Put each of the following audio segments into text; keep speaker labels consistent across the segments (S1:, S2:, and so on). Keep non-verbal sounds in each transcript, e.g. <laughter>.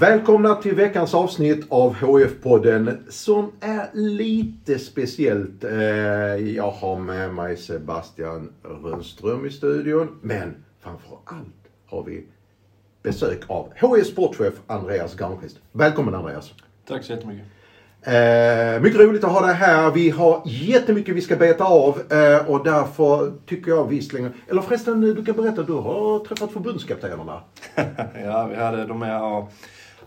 S1: Välkomna till veckans avsnitt av HF-podden som är lite speciellt. Eh, Jag har med mig Sebastian Rönnström i studion, men framför allt har vi besök av HF sportchef Andreas Garnqvist. Välkommen Andreas!
S2: Tack så jättemycket.
S1: Eh, mycket roligt att ha dig här. Vi har jättemycket vi ska beta av eh, och därför tycker jag vi slänger... Eller förresten, du kan berätta, du har träffat förbundskaptenerna. <laughs>
S2: ja, vi hade de och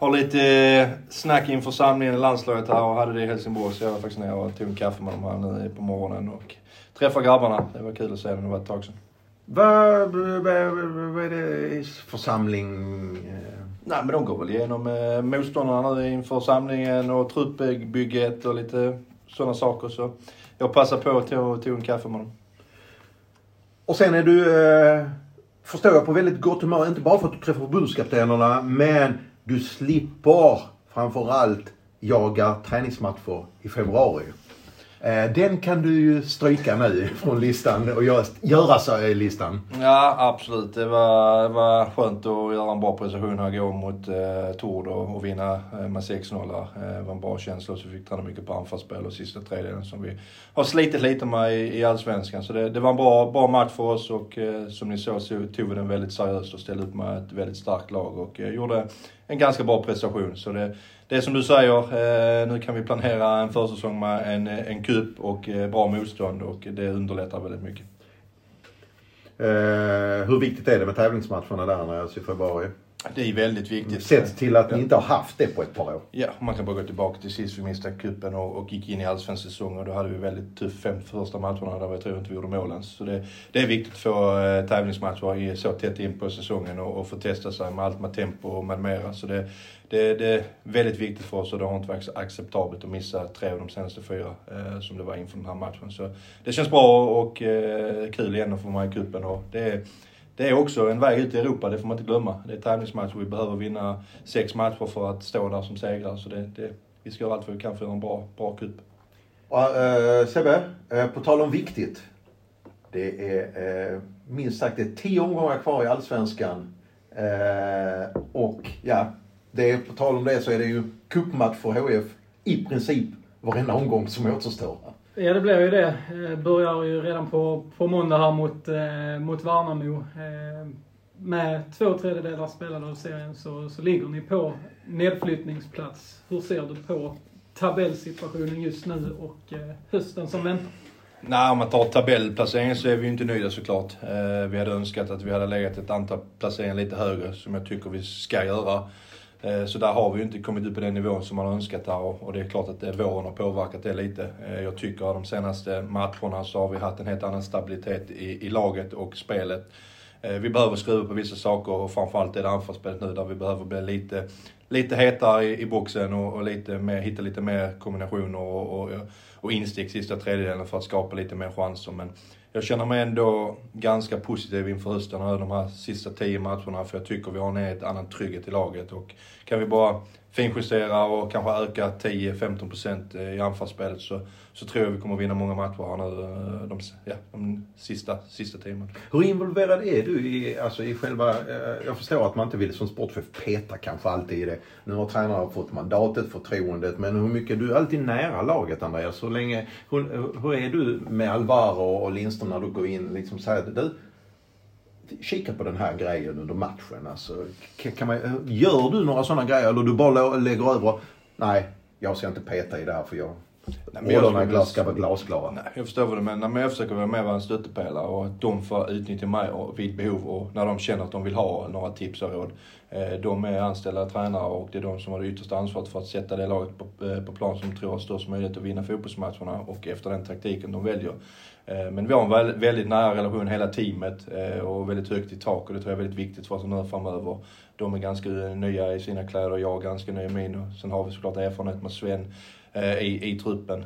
S2: har lite snack inför samlingen i landslaget här och hade det i Helsingborg. Så jag var faktiskt nere och tog en kaffe med dem här nu på morgonen och träffade grabbarna. Det var kul att se dem, det var ett tag sedan.
S1: Vad, är det församling? eh?
S2: Nej men de går väl igenom eh, motståndarna nu inför samlingen och truppbygget och lite sådana saker. Så jag passade på att ta, tog en kaffe med dem.
S1: Och sen är du, eh, förstår jag, på väldigt gott humör. Inte bara för att du träffar förbundskaptenerna, men du slipper framförallt jaga träningsmatcher i februari. Eh, den kan du ju stryka nu från listan och göra, göra så i listan.
S2: Ja, absolut. Det var, det var skönt att göra en bra prestation här igår mot eh, Tord och, och vinna eh, med 6-0. Eh, det var en bra känsla så vi fick träna mycket på anfallsspel och sista tredjedelen som vi har slitit lite med i, i Allsvenskan. Så det, det var en bra, bra match för oss och eh, som ni såg så tog vi den väldigt seriöst och ställde upp med ett väldigt starkt lag och eh, gjorde en ganska bra prestation. Så det, det är som du säger, eh, nu kan vi planera en försäsong med en, en kupp och eh, bra motstånd och det underlättar väldigt mycket.
S1: Eh, hur viktigt är det med tävlingsmatcherna där när i februari?
S2: Det är väldigt viktigt.
S1: Sett till att ni
S2: Ja.
S1: inte har haft det på ett par år.
S2: Ja, man kan bara gå tillbaka till sist vi missade cupen och, och gick in i allsvensk säsong och då hade vi väldigt tufft fem första matcherna där jag tror inte vi gjorde mål ens. Så det, det är viktigt få eh, tävlingsmatcher i- så tätt in på säsongen och, och få testa sig med allt med tempo och med mera. Så det, det, det är väldigt viktigt för oss och det har inte varit acceptabelt att missa tre av de senaste fyra eh, som det var inför den här matchen. Så det känns bra och eh, kul igen att få vara med i cupen och det är det är också en väg ut i Europa, det får man inte glömma. Det är tävlingsmatcher, vi behöver vinna sex matcher för att stå där som segrare. Så det, det, vi ska göra allt vad vi kan för att göra en bra, bra cup.
S1: Uh, Sebbe, uh, på tal om viktigt. Det är uh, minst sagt det är tio omgångar kvar i Allsvenskan. Uh, och ja, det är, på tal om det så är det ju cupmatch för HF i princip varenda omgång som återstår.
S3: Ja, det blir ju det. Eh, börjar ju redan på, på måndag här mot, eh, mot Värnamo. Eh, med två tredjedelar spelade av serien så, så ligger ni på nedflyttningsplats. Hur ser du på tabellsituationen just nu och eh, hösten som väntar?
S2: Nej, om man tar tabellplaceringen så är vi ju inte nöjda såklart. Eh, vi hade önskat att vi hade legat ett antal placeringar lite högre, som jag tycker vi ska göra. Eh, så där har vi ju inte kommit upp på den nivån som man har önskat där och, det är klart att våren har påverkat det lite. Eh, jag tycker att de senaste matcherna så har vi haft en helt annan stabilitet i, i laget och spelet. Eh, vi behöver skruva på vissa saker och framförallt är det anfallsspelet nu där vi behöver bli lite, lite hetare i, i boxen och, och lite mer, hitta lite mer kombinationer och, och, och instick sista tredjedelen för att skapa lite mer chanser. Men jag känner mig ändå ganska positiv inför hösten och de här sista tio matcherna för jag tycker vi har en helt annan trygghet i laget. Och kan vi bara finjustera och kanske öka 10-15% eh, i anfallsspelet så, så tror jag vi kommer vinna många matcher här nu eh, de, ja, de sista, sista tio.
S1: Hur involverad är du i, alltså i själva, eh, jag förstår att man inte vill som sportchef peta kanske alltid i det. Nu har tränaren fått mandatet, förtroendet, men hur mycket, du är alltid nära laget Andreas. Hur länge, hur, hur är du med Alvaro och Lindström när du går in liksom säger du, kika på den här grejen under matchen. Alltså, kan, man, gör du några sådana grejer eller du bara lägger över, nej, jag ska inte peta i det här för jag, rollerna ska vara glasklara.
S2: Nej, jag förstår vad du menar. Men jag försöker vara med vara en stöttepelare och att de får utnyttja mig vid behov och när de känner att de vill ha några tips och råd. Eh, De är anställda tränare och det är de som har det yttersta ansvaret för att sätta det laget på, eh, på plan som tror har störst möjlighet att vinna fotbollsmatcherna och efter den taktiken de väljer. Eh, men vi har en väl- väldigt nära relation hela teamet eh, och väldigt högt i tak och det tror jag är väldigt viktigt för oss nu framöver. De är ganska nya i sina kläder och jag är ganska ny i min. Och Sen har vi såklart erfarenhet med Sven eh, i, i truppen.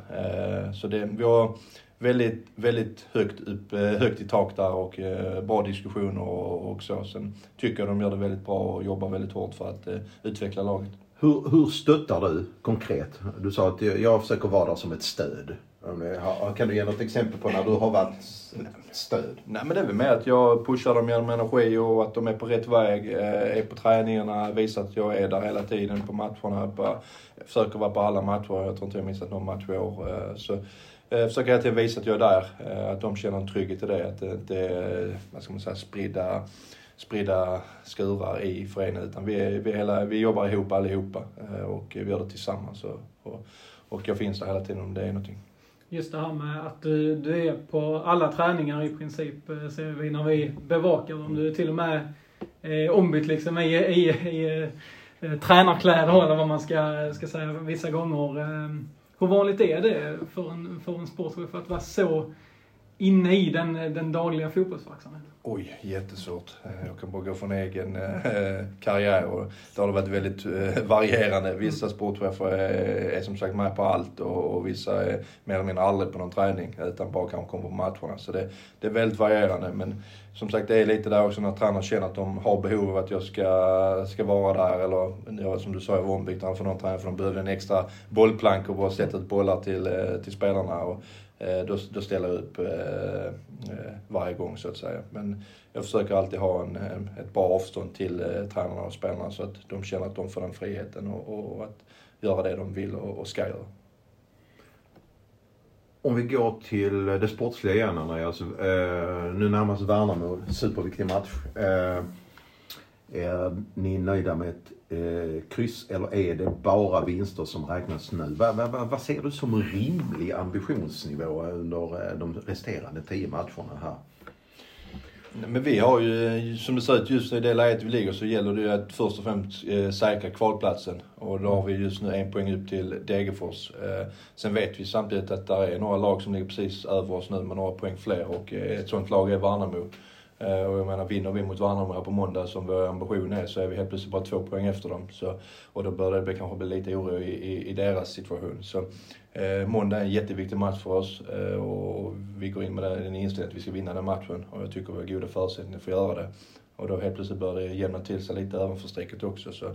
S2: Så det, vi har väldigt, väldigt högt, upp, högt i tak där och bra diskussioner och, och så. Sen tycker jag de gör det väldigt bra och jobbar väldigt hårt för att utveckla laget.
S1: Hur, hur stöttar du konkret? Du sa att jag försöker vara där som ett stöd. Kan du ge något exempel på när du har varit stöd?
S2: Nej men det är väl mer att jag pushar dem genom energi och att de är på rätt väg. Eh, är på träningarna, visar att jag är där hela tiden på matcherna. jag försöker vara på alla matcher. Jag tror inte jag missat någon match i år. Eh, så jag försöker hela tiden visa att jag är där. Att de känner en trygghet i det. Att det inte är, vad ska man säga, spridda spridda skurar i föreningen utan vi, är, vi, är hela, vi jobbar ihop allihopa och vi gör det tillsammans. Och, och, och jag finns där hela tiden om det är någonting.
S3: Just det här med att du, du är på alla träningar i princip, eh, ser vi när vi bevakar dem. Du är till och med eh, ombytt liksom i, i, i eh, tränarkläder eller vad man ska, ska säga vissa gånger. Eh, hur vanligt är det för en, för en sportchef att vara så inne i den, den dagliga fotbollsverksamheten?
S2: Oj, jättesvårt. Eh, jag kan bara gå från egen eh, karriär och det har varit väldigt eh, varierande. Vissa sportchefer är, som sagt med på allt och, vissa är mer eller mindre aldrig på någon träning utan bara kanske kommer på matcherna. Så det, det är väldigt varierande. Men som sagt, det är lite där också när tränarna känner att de har behov av att jag ska, ska vara där. Eller ja, som du sa, jag var ombyggd för någon tränare för de behövde en extra bollplank och bara sätta ut bollar till, till spelarna. Och, Eh, då, då ställer jag upp eh, eh, varje gång så att säga. Men jag försöker alltid ha en, eh, ett bra avstånd till tränarna och spelarna så att de känner att de får den friheten och, och att göra det de vill och, och ska göra.
S1: Om vi går till det sportsliga igen Andreas. Eh, nu närmast Värnamo, superviktig match. Eh, är ni nöjda med ett eh, kryss eller är det bara vinster som räknas nu? Vad, vad, vad ser du som rimlig ambitionsnivå under eh, de resterande tio matcherna här?
S2: Men vi har ju, eh, som det ser ut just i det läget vi ligger så gäller det ju att först och främst eh, säkra kvalplatsen. Och då har vi just nu en poäng upp till Degerfors. Eh, sen vet vi samtidigt att det är några lag som ligger precis över oss nu med några poäng fler och eh, ett sånt lag är Värnamo. Eh, och jag menar, vinner vi mot Värnamo på måndag som vår ambition är så är vi helt plötsligt bara två poäng efter dem. Så, och då börjar det kanske bli lite oro i, i, i deras situation. Så eh, måndag är en jätteviktig match för oss eh, och vi går in med den inställningen att vi ska vinna den matchen. Och jag tycker vi har goda förutsättningar för att göra det. Och då helt plötsligt börjar det jämna till sig lite ovanför strecket också. Så,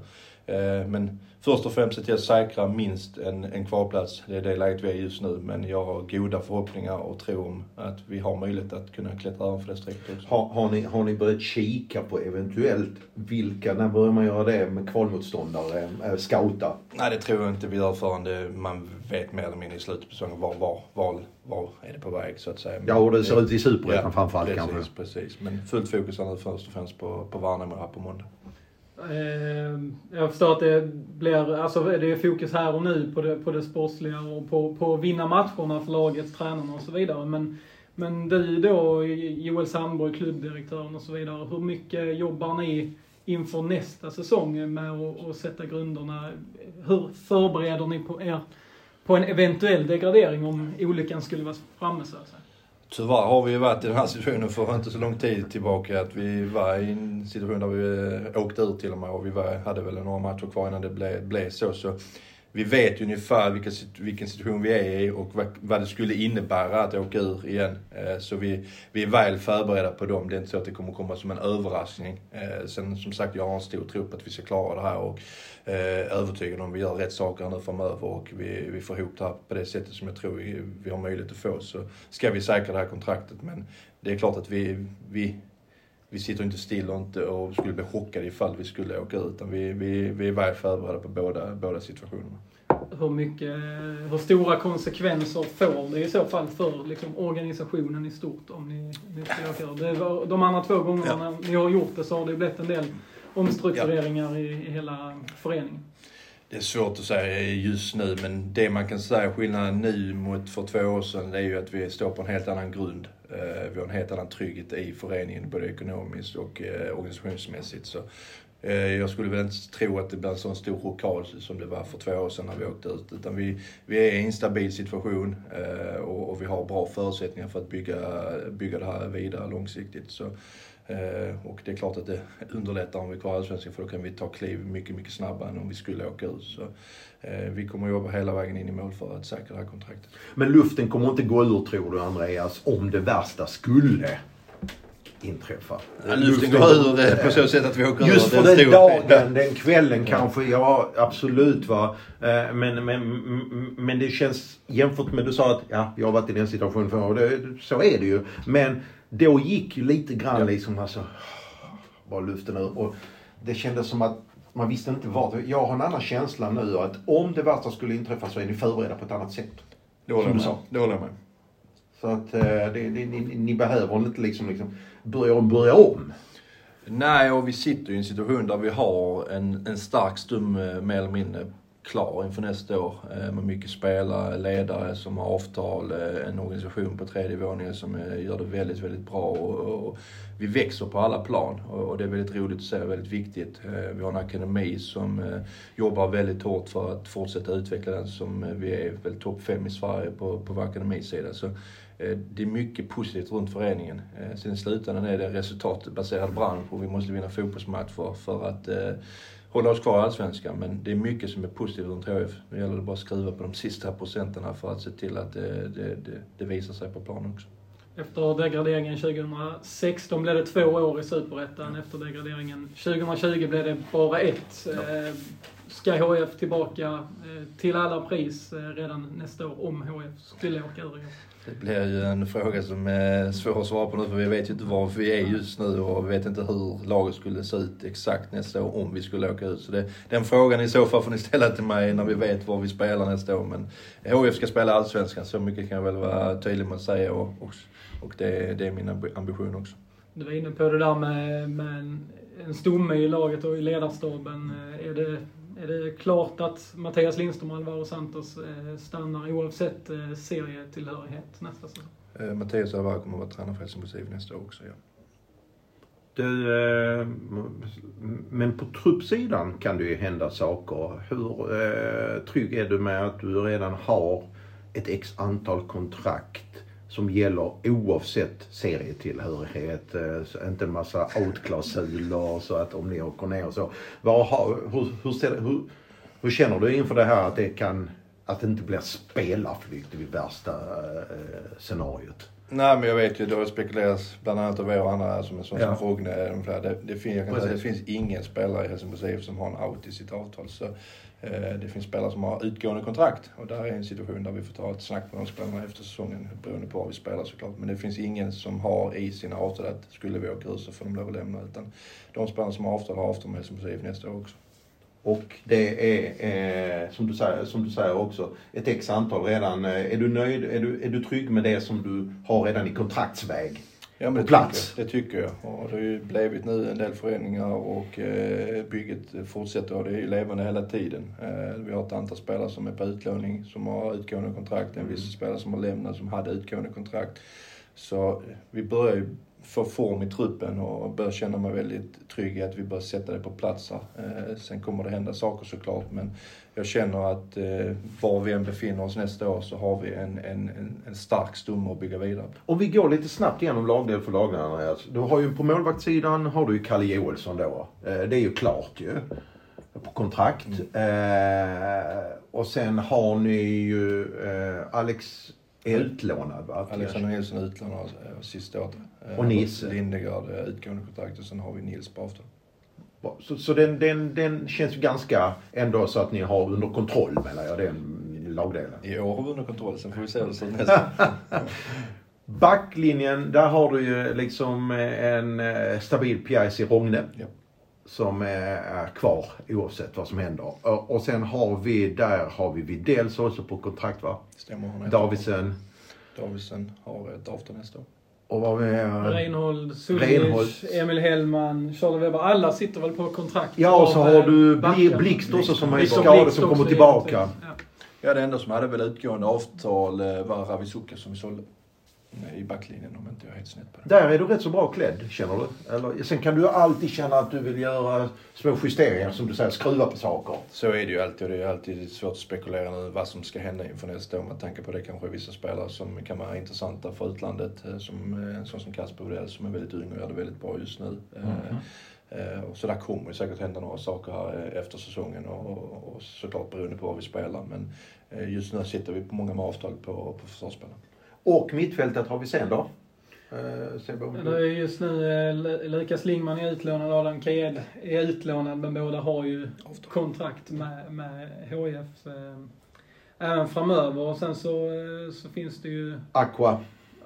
S2: eh, men först och främst se till att säkra minst en, en kvalplats. Det är det läget vi är just nu. Men jag har goda förhoppningar och tro om att vi har möjlighet att kunna klättra ovanför det strecket också.
S1: Har, har, ni, har ni börjat kika på eventuellt vilka, när börjar man göra det med kvalmotståndare, äh, scouta?
S2: Nej det tror jag inte vi gör förrän man vet mer eller mindre i slutet på säsongen var, var, var, var är det på väg så att säga.
S1: Ja och det ser ut i Superettan ja, framförallt
S2: precis,
S1: kanske.
S2: Precis, men fullt fokus är nu först och främst på, på Värnamo här på måndag.
S3: Eh, jag förstår att det blir, alltså det är fokus här och nu på det, på det sportsliga och på, på att vinna matcherna för laget, tränarna och så vidare. Men, men du då, Joel Sandborg, klubbdirektören och så vidare. Hur mycket jobbar ni inför nästa säsong med att, att sätta grunderna? Hur förbereder ni på er på en eventuell degradering om olyckan skulle vara framme så att säga?
S2: Tyvärr har vi ju varit i den här situationen för inte så lång tid tillbaka. Att vi var i en situation där vi eh, åkte ut till och med och vi var, hade väl några matcher kvar innan det blev, blev så. så vi vet ju ungefär vilka, vilken situation vi är i och vad, vad det skulle innebära att åka ur igen. Eh, så vi, vi är väl förberedda på dem. Det är inte så att det kommer komma som en överraskning. Eh, sen som sagt, jag har en stor tro på att vi ska klara det här och eh, övertygad om vi gör rätt saker nu framöver och vi, vi får ihop det här på det sättet som jag tror vi, vi har möjlighet att få. Så ska vi säkra det här kontraktet. Men det är klart att vi, vi vi sitter inte still och, inte, och skulle bli chockade ifall vi skulle åka ut. Utan vi, vi, vi är väl förberedda på båda, båda situationerna.
S3: Hur, mycket, hur stora konsekvenser får det i så fall för liksom, organisationen i stort om ni, ni ska åka det var, De andra två gångerna ja. ni har gjort det så har det blivit en del omstruktureringar ja. i, i hela föreningen.
S2: Det är svårt att säga just nu, men det man kan säga skillnaden nu mot för två år sedan, det är ju att vi står på en helt annan grund. Eh, vi har en helt annan trygghet i föreningen, både ekonomiskt och eh, organisationsmässigt. Så eh, jag skulle väl inte tro att det blir en sån stor rockad som det var för två år sedan när vi åkte ut. Utan vi, vi är i en stabil situation och, vi har bra förutsättningar för att bygga, bygga det här vidare långsiktigt. Så och det är klart att det <laughs> underlättar om vi klarar allsvenskan för då kan vi ta kliv mycket, mycket snabbare än om vi skulle åka ut. Så, eh, vi kommer att jobba hela vägen in i mål för att säkra det här kontraktet.
S1: Men luften kommer inte gå ur tror du Andreas, om det värsta skulle inträffa.
S2: Ja, luften går ur eh, på så sätt att vi åker
S1: Just
S2: ur.
S1: för den dagen, den <laughs> kvällen kanske, ja absolut va. Eh, Men, men, men det känns jämfört med du sa att ja, jag har varit i den situationen förr och det, så är det ju. Men då gick ju lite grann
S2: Ja.
S1: liksom alltså, bara luften ur. Och det kändes som att man visste inte vart. Jag har en annan känsla nu att om det värsta skulle inträffa så är ni förberedda på ett annat sätt.
S2: Det håller jag med. Det håller jag med.
S1: Så att eh, det, det, ni, ni behöver inte liksom, liksom börja om, börja om.
S2: Nej, och vi sitter i en situation där vi har en, en stark stum mer eller mindre klar inför nästa år. Eh, med mycket spelare, ledare som har avtal, eh, en organisation på tredje våningen som eh, gör det väldigt, väldigt bra. Och, och vi växer på alla plan och, det är väldigt roligt att se, väldigt viktigt. Vi har en akademi som jobbar väldigt hårt för att fortsätta utveckla den som vi är väl topp fem i Sverige på, på vår akademisida. Så Det är mycket positivt runt föreningen. Sen i slutändan är det en resultatbaserad bransch och vi måste vinna fotbollsmatcher för att hålla oss kvar i Allsvenskan. Men det är mycket som är positivt runt HF. Nu gäller det bara att skruva på de sista procenterna för att se till att det, det, det, det visar sig på planen också.
S3: Efter degraderingen 2016 blev det två år i Superettan. Efter degraderingen 2020 blev det bara ett. Eh, Ska HF tillbaka eh, till alla pris eh, redan nästa år om HF skulle åka ur i år?
S2: Det blir ju en fråga som är svår att svara på nu för vi vet ju inte var vi är just nu och vi vet inte hur laget skulle se ut exakt nästa år om vi skulle åka ut. Så det, den frågan i så fall får ni ställa till mig när vi vet var vi spelar nästa år. Men HF ska spela Allsvenskan, så mycket kan jag väl vara tydlig med att säga och, och, och det, det är min ambi- ambition också.
S3: Du var inne på det där med, med en, en stomme i laget och i ledarstaben. Är det, är det klart att Mattias Lindström och Alvaro Santos eh, stannar oavsett eh, serietillhörighet nästa säsong?
S2: Eh, Mattias Alvar kommer att vara tränare för Helsingborgs IF nästa år också. Ja.
S1: Du, men på truppsidan kan det ju hända saker. Hur eh, trygg är du med att du redan har ett x antal kontrakt som gäller oavsett serietillhörighet? Eh, inte en massa outklausuler så att om ni åker ner och så. Vad har, hur, hur, det- hur, hur känner du inför det här att det kan att det inte blir spelarflykt vid värsta eh, scenariot?
S2: Nej men jag vet ju, det har spekulerats bland annat av er och andra som en sån
S1: Ja.
S2: som Rogne. Det, det, det
S1: Precis.
S2: finns ingen spelare i Helsingborgs IF som har en out i sitt avtal. Så, eh, Eh, det finns spelare som har utgående kontrakt och där är en situation där vi får ta ett snack med de spelarna efter säsongen beroende på var vi spelar såklart. Men det finns ingen som har i sina avtal att skulle vi åka ut så får de lov att lämna. Utan de spelarna som har avtal har avtal med Helsingborgs IF nästa år också.
S1: Och det är, eh, som, du säger, som du säger också, ett x antal redan. Eh, är du nöjd? Är du, är du trygg med det som du har redan i kontraktsväg?
S2: Ja, men
S1: På
S2: det
S1: plats.
S2: Tycker det tycker jag. Och det har ju blivit nu en del förändringar och eh, bygget fortsätter och det är ju levande hela tiden. Eh, vi har ett antal spelare som är på utlåning som har utgående kontrakt. En viss spelare som har lämnat som hade utgående kontrakt. Så eh, vi börjar ju få form i truppen och börjar känna mig väldigt trygg i att vi börjar sätta det på plats. Eh, sen kommer det hända saker såklart men jag känner att eh, var vi än befinner oss nästa år så har vi en, en, en, en stark stomme att bygga vidare på.
S1: Om vi går lite snabbt igenom lagdel för lagdel Andreas. Du har ju på målvaktssidan har du ju Kalle Joelsson då. Eh, det är ju klart ju. På kontrakt. Eh, och sen har ni ju eh, Alex är utlånad va?
S2: Alexander Nilsson utlånad eh, sista året. Eh,
S1: Och Nisse.
S2: Lindegard eh, utgående kontrakt och sen har vi Nils på avtal.
S1: Så, så den, den, den känns ganska ändå så att ni har under kontroll menar jag, den lagdelen.
S2: I år har vi under kontroll, sen får vi se hur det ser ut nästa. <laughs>
S1: Backlinjen, där har du ju liksom eh, en eh, stabil pjäs i Rogne.
S2: Ja.
S1: Som eh, är kvar oavsett vad som händer. Och, sen har vi, där har vi Widell så också på kontrakt va?
S2: Stämmer
S1: Davidsen.
S2: Davidsen har ett avtal nästa år.
S1: Och vad vi
S3: Reinhold,
S1: Reinhold.
S3: Suljic, Emil Hellman, Charlie Weber. Alla sitter väl på kontrakt.
S1: Ja, och så har
S3: eh,
S1: du Blixt också som är skadad som kommer tillbaka.
S3: Ja.
S2: Ja, det enda som hade väl utgående avtal eh, var Ravisuka som vi sålde i backlinjen om inte jag är helt snett på det.
S1: Där är du rätt så bra klädd, känner du? Eller, sen kan du alltid känna att du vill göra små justeringar, som du säger, skruva på saker.
S2: Så är det ju alltid och det är alltid svårt att spekulera nu vad som ska hända inför nästa år med tanke på det kanske är vissa spelare som kan vara intressanta för utlandet. eh, Som eh, sån som Kasper Odell som är väldigt ung och gör det väldigt bra just nu. Eh, Och så där kommer ju säkert hända några saker här efter säsongen och, och, och såklart beroende på vad vi spelar. Men just nu sitter vi på många med avtal på, på försvarsspelare.
S1: Och mittfältet har vi sen då? Eh,
S3: just nu eh, Lu- Lukas Lingman är utlånad, Adam Kajed är utlånad, men båda har ju kontrakt med, med HIF eh, även framöver. Och sen så, eh, så finns det ju,
S1: Aqua.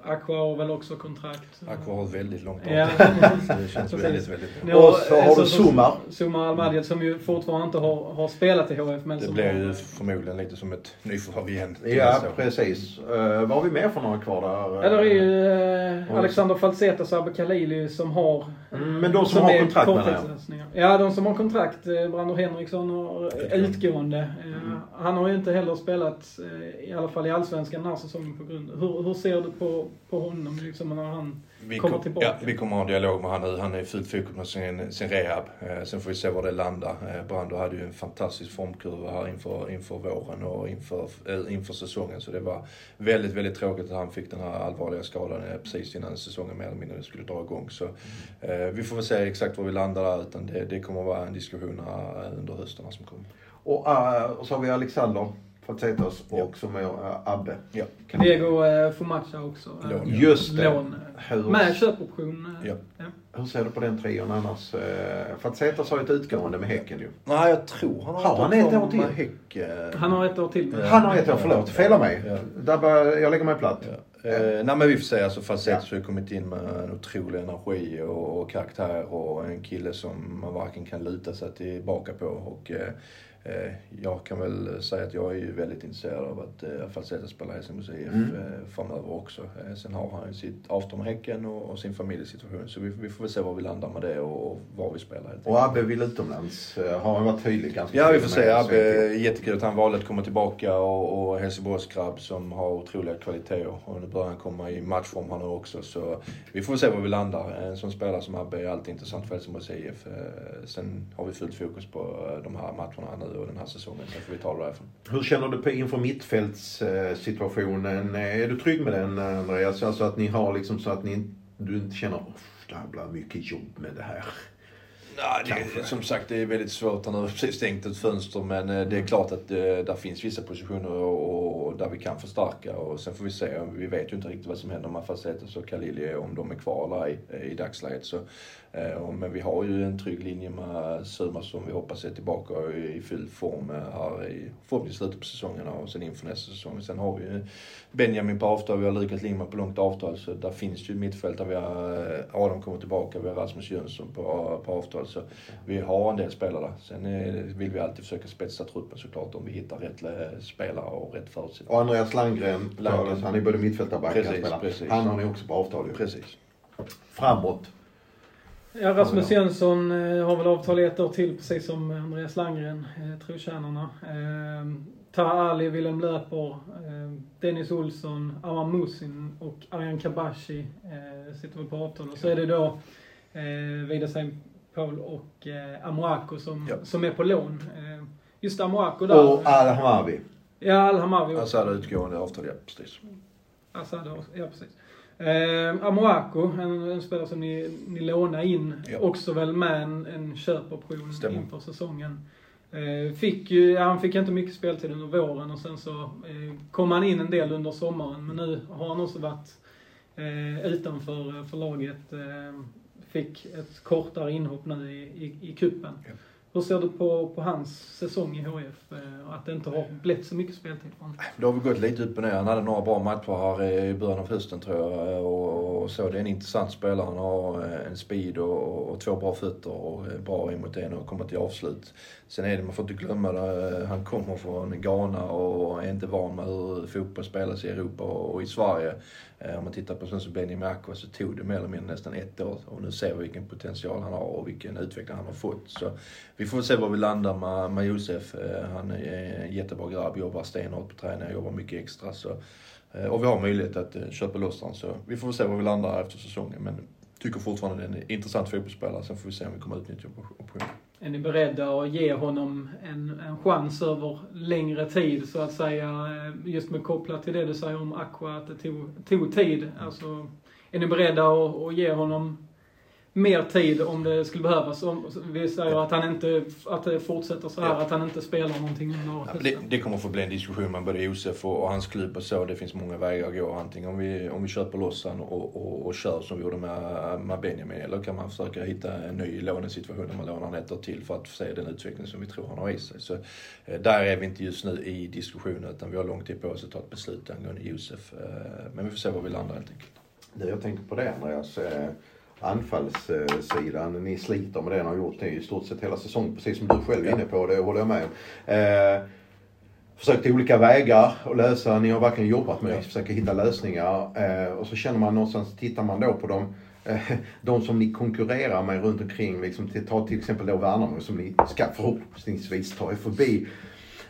S3: Aqua har väl också kontrakt.
S2: Aqua har väldigt långt
S3: Ja.
S2: avtal. Så det känns väldigt, väldigt bra.
S1: Och så har du Sumar.
S3: Sumar Al-Madjed som ju fortfarande inte har, har spelat i HIF, men
S2: Det
S3: som
S2: blir
S3: har,
S2: ju förmodligen lite som ett nyförvärv igen.
S1: Ja, precis. Uh, vad har vi mer för några kvar där?
S3: Ja, där är ju
S1: Och-
S3: Alexander Falsetas och Abbe Khalili som har...
S1: Mm, men de som har
S3: är
S1: kontrakt jag.
S3: korttidslösningar. Ja, de som har kontrakt. Brando Henriksson har eh, utgående.
S1: Mm.
S3: Han har ju inte heller spelat, i alla fall i Allsvenskan den här säsongen på grund. Hur, hur ser du på, på honom liksom när han
S2: Vi,
S3: kommer
S2: kom,
S3: tillbaka?
S2: ja, vi kommer ha en dialog med han nu. Han är i fullt fokus med sin, sin rehab. Eh, sen får vi se var det landar. Eh, Brando hade ju en fantastisk formkurva här inför, inför våren och inför, eh, inför säsongen. Så det var väldigt, väldigt tråkigt att han fick den här allvarliga skadan eh, precis innan säsongen mer eller mindre skulle dra igång. Så eh, vi får väl se exakt var vi landar där. Utan det, det kommer vara en diskussion här under hösten här som kommer.
S1: Och, eh, och så har vi Alexander Falsetas och som är uh, Abbe.
S2: Ja.
S1: Kan
S3: Diego eh, Fumacha också. eh,
S2: Lån.
S1: Just det.
S3: Lån. eh,
S1: Hur,
S3: Med köpoption. eh,
S2: Ja.
S3: ja.
S1: hur ser du på den trion annars? Falsetas har ju ett utgående med Häcken ju.
S2: Nej, jag tror han
S1: Har han ett år till?
S2: med Häck. eh,
S3: Han har ett år till.
S2: Ja.
S1: Han har ett år, förlåt. Fela mig.
S2: Ja.
S1: Där bör, jag lägger mig platt.
S2: Ja. Eh, nej men vi får säga, alltså Falsetas
S1: Ja.
S2: har ju kommit in med en otrolig energi och, och karaktär och en kille som man varken kan luta sig tillbaka på och eh, eh, jag kan väl säga att jag är ju väldigt intresserad av att eh, Falsetas spelar i Helsingborgs IF
S1: Mm.
S2: eh, framöver också. Eh, sen har han ju sitt avtal med Häcken och, sin familjesituation så vi, får väl se var vi landar med det och, var vi spelar
S1: Och Abbe vill utomlands. Eh, har han varit tydlig ganska
S2: Ja, vi får se. Abbe, jättekul att han valde att komma tillbaka och, och Helsingborgsgrabb som har otroliga kvaliteter. Och nu börjar han komma i matchform nu också. Så vi får se var vi landar. En sån spelare som Abbe är alltid intressant för Helsingborgs IF. Eh, Sen har vi fullt fokus på eh, de här matcherna nu och den här säsongen. Sen får vi ta det därifrån.
S1: Hur känner du på inför mittfältssituationen? Är du trygg med den Andreas? Alltså att ni har liksom så att ni, du inte känner att det blir mycket jobb med det här.
S2: Nej, det, som sagt, det är väldigt svårt. Han har precis stängt ett fönster. Men eh, det är klart att eh, där finns vissa positioner och, och där vi kan förstärka. Och sen får vi se. Vi vet ju inte riktigt vad som händer med Falsetas och Khalili, om de är kvar eller ej eh, i dagsläget. Så, eh, men vi har ju en trygg linje med Suma som vi hoppas är tillbaka i, full form eh, här i förhoppningsvis slutet på säsongen och sen inför nästa säsong. Sen har vi ju Benjamin på avtal, vi har Lukas Lindman på långt avtal. Så där finns ju ett mittfält där vi har eh, Adam kommer tillbaka, vi har Rasmus Jönsson på, på avtal. Så vi har en del spelare. Sen eh, vill vi alltid försöka spetsa truppen såklart om vi hittar rätt eh, spelare och rätt förutsättningar.
S1: Och Andreas Landgren,
S2: Landgren.
S1: han är både mittfältare och backspelare. Han har ni också på avtal ju.
S2: Precis.
S1: Framåt.
S3: Ja, Rasmus Jönsson eh, har väl avtal ett år till, precis som Andreas Landgren, eh, trotjänarna. Eh, Taha Ali, Willem Löper, eh, Dennis Olsson, Amar Musin och Arjan Kabashi eh, sitter väl på avtal. Och så är det då Wiedersheim Paul och Amoako som,
S2: Ja.
S3: som är på lån. Eh, just Amoako där.
S1: Och Al Hamavi.
S3: ja, Al-Hamavi också.
S2: Alltså hade utgående avtal, ja precis.
S3: Assad, ja precis. Eh, Amoako, en, en spelare som ni, ni lånar in,
S2: Ja.
S3: också väl med en, en köpoption
S2: Stämmer.
S3: inför säsongen. Eh, fick ju, han fick inte mycket speltid under våren och sen så eh, kom han in en del under sommaren. Men nu har han också varit eh, utanför för laget. Eh, fick ett kortare inhopp nu i, i, i kuppen.
S2: Ja.
S3: Hur ser du på, på hans säsong i HF? Eh, att det inte har blivit så mycket speltid för honom?
S2: Det har väl gått lite upp och ner. Han hade några bra matcher här i början av hösten tror jag. Och, och så. Det är en intressant spelare. Han har eh, en speed och, och två bra fötter och är bra in mot en och kommer till avslut. Sen är det, man får inte glömma det, han kommer från Ghana och är inte van med hur fotboll spelas i Europa och, och i Sverige. Eh, om man tittar på sån som Benjamin Aqua så tog det mer eller mindre nästan ett år och nu ser vi vilken potential han har och vilken utveckling han har fått. Så vi får se var vi landar med, med Josef. Eh, han är en jättebra grabb, jobbar stenhårt på träning, jobbar mycket extra. Så, eh, och vi har möjlighet att köpa loss honom. Så vi får se var vi landar efter säsongen. Men tycker fortfarande det är en intressant fotbollsspelare. Sen får vi se om vi kommer utnyttja optionen.
S3: Är ni beredda att ge honom en, en chans över längre tid så att säga? eh, Just med kopplat till det du säger om Aqua, att det tog, tog tid. Alltså, är ni beredda att, att ge honom mer tid om det skulle behövas. Om, vi säger att han inte att det fortsätter så här,
S2: Ja.
S3: att han inte spelar någonting under
S2: Ja, det, det kommer få bli en diskussion med både Josef och, och hans klubb och så. Det finns många vägar att gå. Antingen om vi, om vi köper loss han och, och, och kör som vi gjorde med, med Benjamin. Eller kan man försöka hitta en ny lånesituation där man lånar han ett år till för att se den utveckling som vi tror han har i sig. Så, eh, där är vi inte just nu i diskussionen utan vi har lång tid på oss att ta ett beslut angående Josef. Eh, men vi får se var vi landar helt enkelt.
S1: Jag tänker på det Andreas, anfallssidan, ni sliter med det ni har gjort i stort sett hela säsongen, precis som du själv är inne på, det håller jag med om. Eh, försökt olika vägar att lösa, ni har verkligen jobbat med
S2: Ja.
S1: försöka hitta lösningar. Eh, och så känner man någonstans, tittar man då på dem, eh, <laughs> de som ni konkurrerar med runt omkring, liksom, ta till exempel då Värnamo som ni ska förhoppningsvis ta er förbi.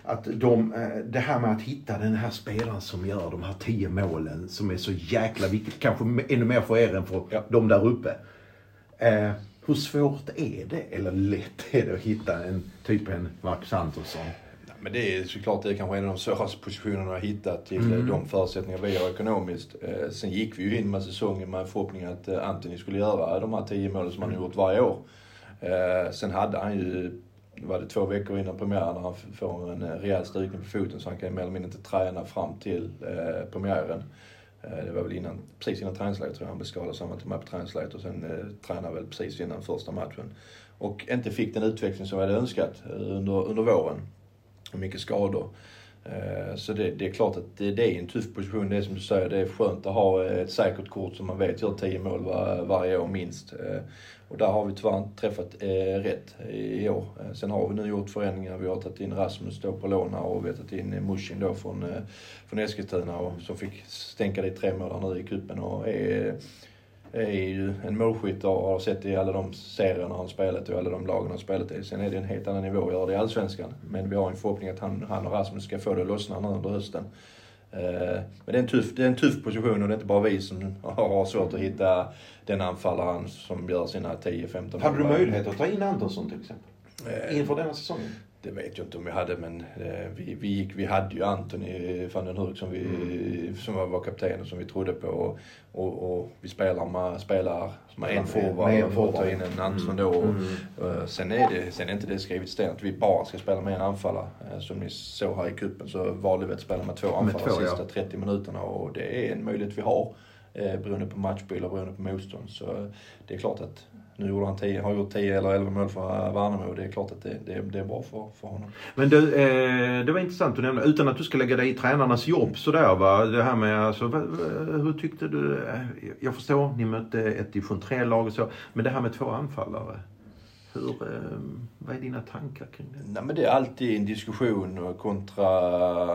S1: Att de, eh, det här med att hitta den här spelaren som gör de här tio målen som är så jäkla viktigt. Kanske ännu mer för er än för
S2: Ja.
S1: de där uppe. Eh, hur svårt är det, eller lätt är det att hitta en typ en Marcus Antonsson?
S2: Ja, Men det är såklart det är kanske en av de svåraste positionerna att hitta till eh,
S1: Mm.
S2: de förutsättningar vi har ekonomiskt. Eh, sen gick vi ju in med säsongen med förhoppningen att eh, Anthony skulle göra de här tio målen som han har gjort varje år. Eh, sen hade han ju, var det två veckor innan premiären, när han får en eh, rejäl strykning på foten så han kan mer eller mindre inte träna fram till eh, premiären. Eh, Det var väl innan, precis innan träningsläget tror jag han blev skadad så han var inte med på träningsläget och sen eh, tränade väl precis innan första matchen. Och inte fick den utveckling som vi hade önskat eh, under, under våren. Mycket skador. Eh, så det, det är klart att det, det är en tuff position. Det är som du säger, det är skönt att ha eh, ett säkert kort som man vet gör 10 mål var, varje år minst. Eh, och där har vi tyvärr inte träffat eh, rätt i, år. Sen har vi nu gjort förändringar. Vi har tagit in Rasmus då på lån och vi har tagit in Mushin då från, från Eskilstuna och som fick stänka dit tre mål nu i cupen och är, är ju en målskytt och har sett i alla de serierna han spelat och alla de lagen han spelat i. Sen är det en helt annan nivå att göra det i Allsvenskan. Men vi har en förhoppning att han, han och Rasmus ska få det att lossna nu under hösten. Eh, Men det är, en tuff, det är en tuff position och det är inte bara vi som har svårt att hitta den anfallaren som gör sina 10-15
S1: Hade du
S2: mål.
S1: möjlighet att ta in Antonsson till exempel?
S2: Eh,
S1: Inför denna säsongen?
S2: Det vet jag inte om vi hade men eh, vi, vi, gick, vi hade ju Antoni van den Hurk som, vi, som var kapten och som vi trodde på. Och, och, och vi spelar med spelare som har en forward och
S1: forward.
S2: ta in en Andersson då.
S1: Mm.
S2: Eh, Sen är, det, sen är inte det skrivet i sten att vi bara ska spela med en anfallare. Eh, Som ni såg här i kuppen så valde vi att spela med två anfallare de
S1: ja.
S2: sista 30 minuterna och det är en möjlighet vi har. Beroende på matchbild och beroende på motstånd. Så det är klart att nu gjorde han 10, har gjort 10 eller 11 mål för Värnamo och det är klart att det, det, det är bra för, för honom.
S1: Men du, eh, det var intressant att nämna, utan att du ska lägga dig i tränarnas jobb sådär va. Det här med alltså, hur tyckte du? eh, Jag förstår, ni mötte ett division 3-lag och så. Men det här med två anfallare. Hur, eh, vad är dina tankar kring det?
S2: Nej men det är alltid en diskussion kontra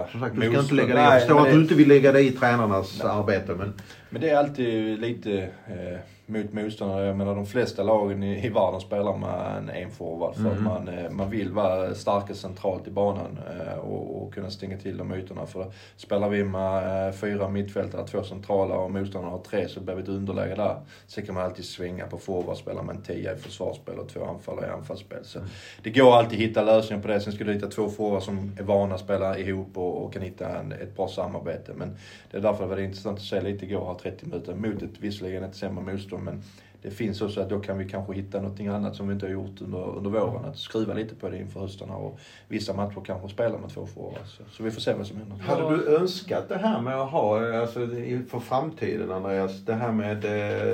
S1: Som sagt, du ska inte lägga dig, jag
S2: Nej,
S1: förstår
S2: men
S1: att du inte vill lägga dig i tränarnas arbete men
S2: Men det är alltid lite eh, mot motståndare. Jag menar de flesta lagen i, i världen spelar med en enforward för att
S1: Mhm.
S2: man, eh, man vill vara starkast centralt i banan eh, och, och kunna stänga till de ytorna. För spelar vi med eh, fyra mittfältare, två centrala och motståndarna har tre så blir vi ett underläge där. Sen kan man alltid svänga på forward, spela med en tia i försvarsspel och två anfallare i anfallsspel. Så det går alltid att hitta lösningar på det. Sen ska du hitta två forwards som är vana att spela ihop och, och kan hitta en, ett bra samarbete. Men det är därför det var intressant att se lite igår här 30 minuter mot ett visserligen ett sämre motstånd men det finns också att då kan vi kanske hitta någonting annat som vi inte har gjort under, under våren. Att skruva lite på det inför hösten och vissa matcher kanske spela med två forwards. Så, så vi får se vad som händer.
S1: Hade du önskat det här med att ha, alltså inför för framtiden Andreas, det här med,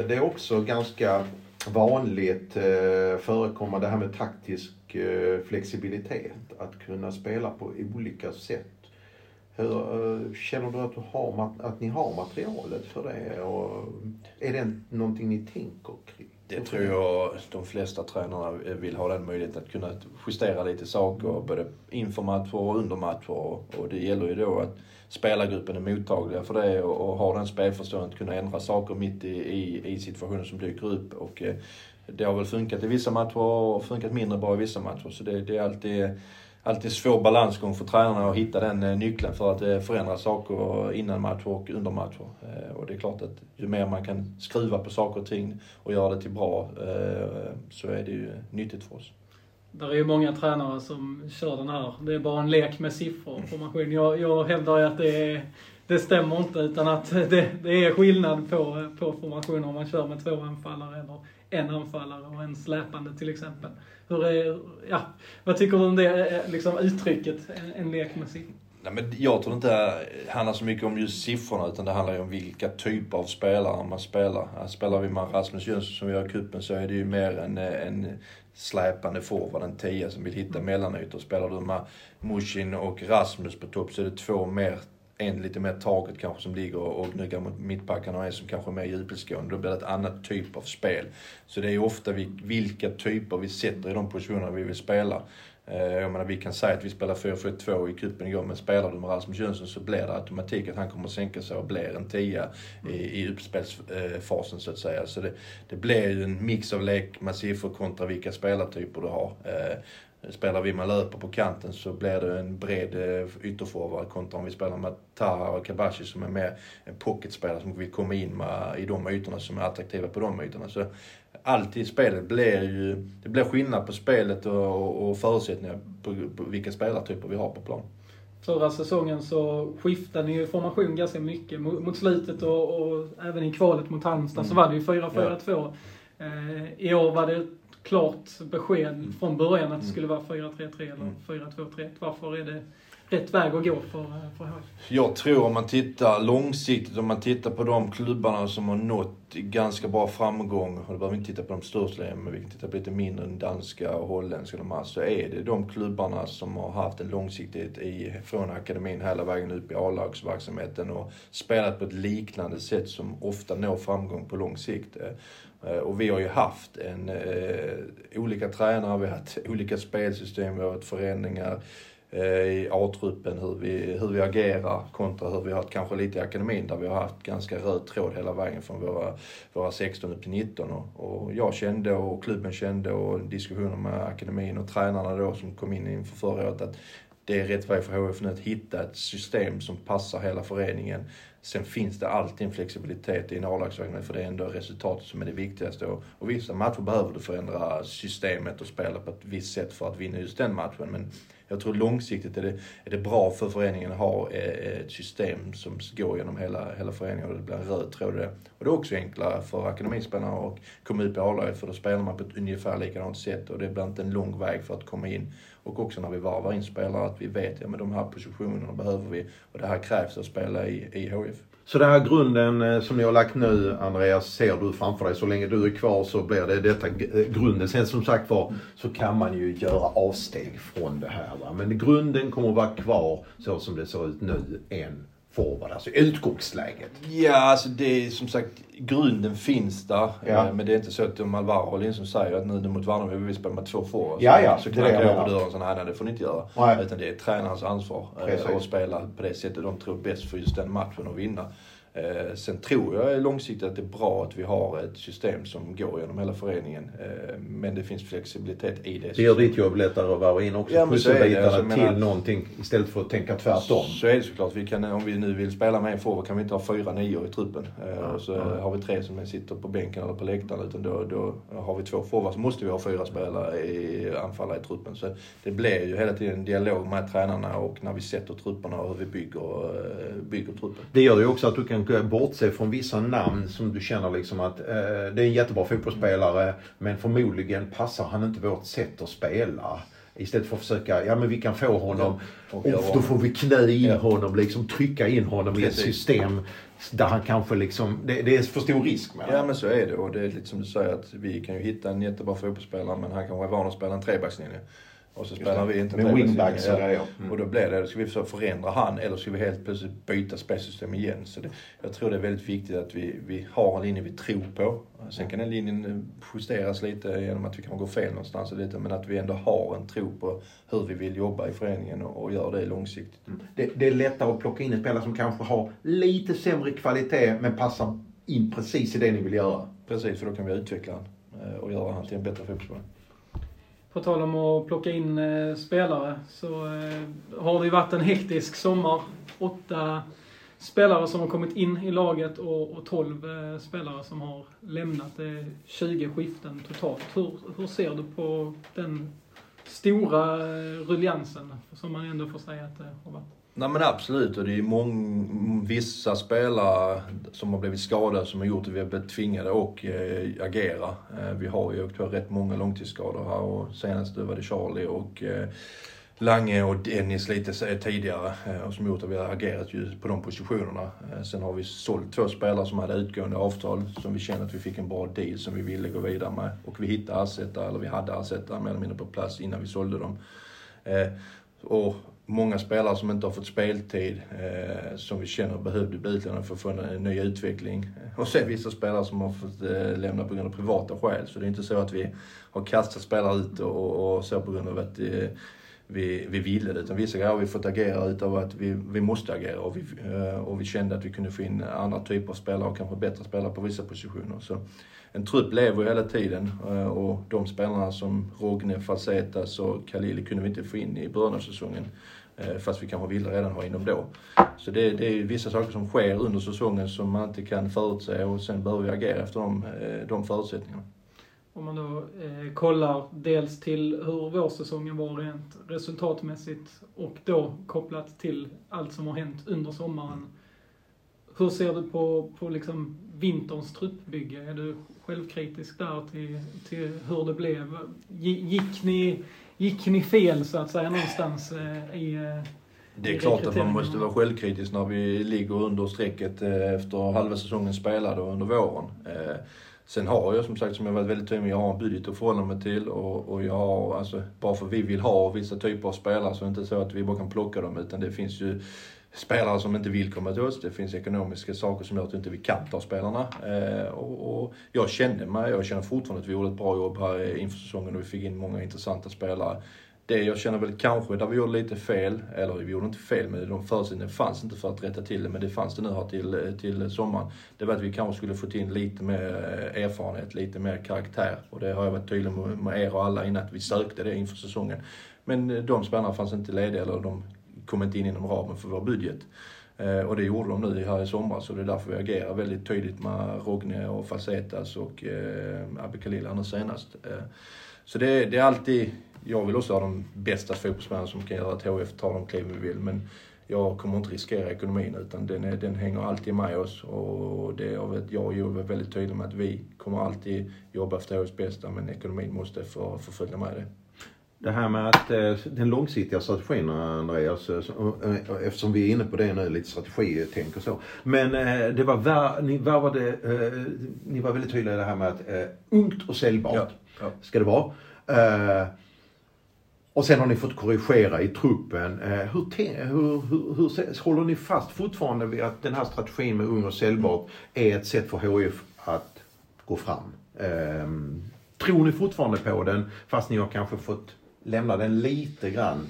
S1: det är också ganska vanligt eh, förekommande det här med taktisk eh, flexibilitet. Att kunna spela på olika sätt. Hur, eh, känner du att, du har, att ni har materialet för det? Och är det någonting ni tänker kring?
S2: Det tror jag de flesta tränarna vill ha den möjligheten att kunna justera lite saker både inför matcher och under matcher. Och det gäller ju då att spelargruppen är mottagliga för det och, och har den spelförståelsen att kunna ändra saker mitt i, i, i situationer som dyker upp. Och eh, det har väl funkat i vissa matcher och funkat mindre bra i vissa matcher. Så det, det är alltid alltid svår balansgång för tränarna att hitta den eh, nyckeln för att eh, förändra saker innan matcher och under matcher. Eh, och det är klart att ju mer man kan skruva på saker och ting och göra det till bra så är det ju nyttigt för oss.
S3: Det är ju många tränare som kör den här, det är bara en lek med siffror på maskin. Jag, jag hävdar ju att det, är, det stämmer inte utan att det, det är skillnad på, på formationer om man kör med två anfallare eller en anfallare och en släpande till exempel. Hur är, ja, vad tycker du om det eh, liksom, uttrycket, en, en lek med siffror?
S2: Nej, men jag tror inte det handlar så mycket om just siffrorna utan det handlar ju om vilka typer av spelare man spelar. Spelar vi med Rasmus Jönsson som vi gör i cupen så är det ju mer en, en släpande forward, en tia som vill hitta mellanytor. Spelar du med Mushin och Rasmus på topp så är det två mer en lite mer taget kanske som ligger och gnuggar mot mittbackarna och en som kanske är mer djupledsgående. Då blir det ett annat typ av spel. Så det är ju ofta vilka typer vi sätter i de positionerna vi vill spela. Eh, jag menar, vi kan säga att vi spelar 4-4-2 i cupen igår, men spelar du med Rasmus Jönsson så blir det automatik att han kommer att sänka sig och blir en tia i, i uppspelsfasen så att säga. Så det, det blir ju en mix av lek med siffror kontra vilka spelartyper du har. Eh, Spelar vi med löper på kanten så blir det en bred eh, ytterforward kontra om vi spelar med Taha och Kabashi som är mer en pocketspelare som vill komma in med, i de ytorna som är attraktiva på de ytorna. Så allt i spelet blir ju, det blir skillnad på spelet och, och förutsättningar på, på vilka spelartyper vi har på plan.
S3: Förra säsongen så skiftade ni ju formation ganska mycket mot slutet och, och även i kvalet mot Halmstad mm. så var det ju 4-4-2. Ja. Eh, I år var det klart besked mm. från början att det mm. skulle vara 4-3-3 eller 4-2-3-1. Mm. Varför är det rätt väg att gå för, för HIF?
S2: Jag tror om man tittar långsiktigt, om man tittar på de klubbarna som har nått ganska bra framgång, och då behöver vi inte titta på de största men vi kan titta på lite mindre, danska och holländska de här, så är det de klubbarna som har haft en långsiktighet i, från akademin hela vägen upp i A-lagsverksamheten och spelat på ett liknande sätt som ofta når framgång på lång sikt. Eh, och vi har ju haft en, eh, olika tränare, vi har haft <laughs> olika spelsystem, vi har haft förändringar eh, i A-truppen, hur vi, hur vi agerar kontra hur vi har haft kanske lite i akademin där vi har haft ganska röd tråd hela vägen från våra, våra 16 upp till 19. Och, och jag kände och klubben kände och diskussioner med akademin och tränarna då som kom in inför förra året att det är rätt väg för HF nu att hitta ett system som passar hela föreningen. Sen finns det alltid en flexibilitet i en A-lagsverksamhet för det är ändå resultatet som är det viktigaste. Och, och vissa matcher behöver du förändra systemet och spela på ett visst sätt för att vinna just den matchen. Men jag tror långsiktigt är det, är det bra för föreningen att ha eh, ett system som går genom hela, hela föreningen och det blir en röd tråd det. Och det är också enklare för akademispelarna att komma ut på A-laget för då spelar man på ett ungefär likadant sätt och det blir inte en lång väg för att komma in. Och också när vi varvar in spelare att vi vet, ja men de här positionerna behöver vi och det här krävs att spela i, i HF.
S1: Så den här grunden eh, som ni har lagt nu Andreas, ser du framför dig. Så länge du är kvar så blir det detta eh, grunden. Sen som sagt var så kan man ju göra avsteg från det här. Va? Men grunden kommer att vara kvar så som det ser ut nu än forward, alltså utgångsläget.
S2: Ja, alltså det är som sagt, grunden finns där. Ja. Eh, men det är inte så att om Alvaro in som säger att nu mot Värnamo vill vi spela med två forwards.
S1: Ja, ja.
S2: Så knackar jag på dörren och säger nej, det får ni inte göra. Nej. Utan det är tränarens ansvar Precis. att spela på det sättet de tror bäst för just den matchen och vinna. Eh, sen tror jag långsiktigt att det är bra att vi har ett system som går genom hela föreningen. Eh, men det finns flexibilitet i det.
S1: Det gör ditt jobb lättare att varva in också ja, pusselbitarna alltså, till menar, någonting istället för att tänka tvärtom.
S2: Så är det såklart. Vi kan, om vi nu vill spela med en forward kan vi inte ha fyra nior i truppen. Eh, ja, och så ja. har vi tre som sitter på bänken eller på läktaren. Utan då, då har vi två forwards så måste vi ha fyra spelare i anfallare i truppen. Så det blir ju hela tiden en dialog med tränarna och när vi sätter trupperna och hur vi bygger, bygger truppen.
S1: Det gör ju också att du kan bortse från vissa namn som du känner liksom att eh, det är en jättebra fotbollsspelare men förmodligen passar han inte vårt sätt att spela. Istället för att försöka, ja men vi kan få honom, ja, och då får vi knä in ja. honom, liksom trycka in honom Precis. i ett system där han kanske liksom, det, det är för stor risk med
S2: Ja men så är det och det är lite som du säger att vi kan ju hitta en jättebra fotbollsspelare men han kanske är van att spela en trebackslinje. Och så spelar vi inte
S1: Med wingbacks och grejer.
S2: Mm. Och då blir det, ska vi försöka förändra han eller ska vi helt plötsligt byta spelsystem igen? Så det, jag tror det är väldigt viktigt att vi, vi har en linje vi tror på. Sen kan den linjen justeras lite genom att vi kan gå fel någonstans och lite, men att vi ändå har en tro på hur vi vill jobba i föreningen och, och gör det långsiktigt. Mm.
S1: Det, det, är lättare att plocka in en spelare som kanske har lite sämre kvalitet men passar in precis i det ni vill göra.
S2: Precis, för då kan vi utveckla honom eh, och göra honom till en bättre fotbollsspelare.
S3: På tal om att plocka in eh, spelare så eh, har det ju varit en hektisk sommar. Åtta spelare som har kommit in i laget och, och 12 eh, spelare som har lämnat. Det är 20 skiften totalt. Hur, hur ser du på den stora eh, som man ändå får säga att det har varit?
S2: Nej men absolut och det är många, vissa spelare som har blivit skadade som har gjort att vi har blivit tvingade att eh, agera. Eh, vi har ju åkt på rätt många långtidsskador här och senast var det Charlie och eh, Lange och Dennis lite tidigare eh, och som gjort att vi har agerat ju på de positionerna. Eh, sen har vi sålt två spelare som hade utgående avtal som vi kände att vi fick en bra deal som vi ville gå vidare med. Och vi hittade ersättare, eller vi hade ersättare mer eller mindre på plats innan vi sålde dem. Eh, och många spelare som inte har fått speltid, eh, som vi känner behövde bli utlånade för att få en ny utveckling. <laughs> Och sen vissa spelare som har fått eh, lämna på grund av privata skäl. Så det är inte så att vi har kastat spelare ut och, och så på grund av att eh, vi, vi ville det. Utan vissa grejer har vi fått agera utav att vi, vi måste agera och vi, eh, och vi kände att vi kunde få in andra typer av spelare och kanske bättre spelare på vissa positioner. Så en trupp lever ju hela tiden eh, och de spelarna som Rogne, Falsetas och Khalili kunde vi inte få in i början av säsongen. Eh, fast vi kanske ville redan ha in dem då. Så det, det är vissa saker som sker under säsongen som man inte kan förutse och sen behöver vi agera efter de, eh, de förutsättningarna.
S3: Om man då eh, kollar dels till hur vårsäsongen var rent resultatmässigt och då kopplat till allt som har hänt under sommaren. Hur ser du på, på liksom vinterns truppbygge? Är du självkritisk där till, till hur det blev? Gick ni, gick ni fel så att säga någonstans eh, i eh,
S2: det är klart att man måste vara självkritisk när vi ligger under strecket eh, efter halva säsongen spelad och under våren. Sen har jag som sagt, som jag varit väldigt tydlig med, jag har en budget att förhålla mig till och, och jag har, alltså, bara för vi vill ha vissa typer av spelare så är det inte så att vi bara kan plocka dem utan det finns ju spelare som inte vill komma till oss. Det finns ekonomiska saker som gör att vi inte kan ta spelarna. Eh, och, och, jag kände mig, jag känner fortfarande att vi gjorde ett bra jobb här inför säsongen och vi fick in många intressanta spelare det jag känner väl kanske där vi gjorde lite fel, eller vi gjorde inte fel, men de förutsättningarna fanns inte för att rätta till det, men det fanns det nu här till, till sommaren. Det var att vi kanske skulle fått in lite mer erfarenhet, lite mer karaktär. Och det har jag varit tydlig med, med er och alla innan, att vi sökte det inför säsongen. Men de spelarna fanns inte lediga, eller de kom inte in inom ramen för vår budget. Eh, och det gjorde de nu här i somras, och det är därför vi agerar väldigt tydligt med Rogne och Facetas och eh, Abbe Khalil nu senast. Eh, så det, det är alltid jag vill också ha de bästa fotbollsmännen som kan göra att HF tar de kliv vi vill. Men jag kommer inte riskera ekonomin utan den, är, den hänger alltid med oss. Och det, jag, vet, jag och Joel är väldigt tydliga med att vi kommer alltid jobba efter HFs bästa men ekonomin måste få, få följa med det.
S1: Det här med att eh, den långsiktiga strategin Andreas, eh, eh, eftersom vi är inne på det nu, lite strategitänk och så. Men det var, ni, värvade, ni var väldigt tydliga i det här med att ungt och säljbart ja, ja. ska det vara. Och sen har ni fått korrigera i truppen. Eh, hur, hur, hur, hur, håller ni fast fortfarande vid att den här strategin med ung och säljbart är ett sätt för HIF att gå fram? Ehm, tror ni fortfarande på den fast ni har kanske fått lämna den lite grann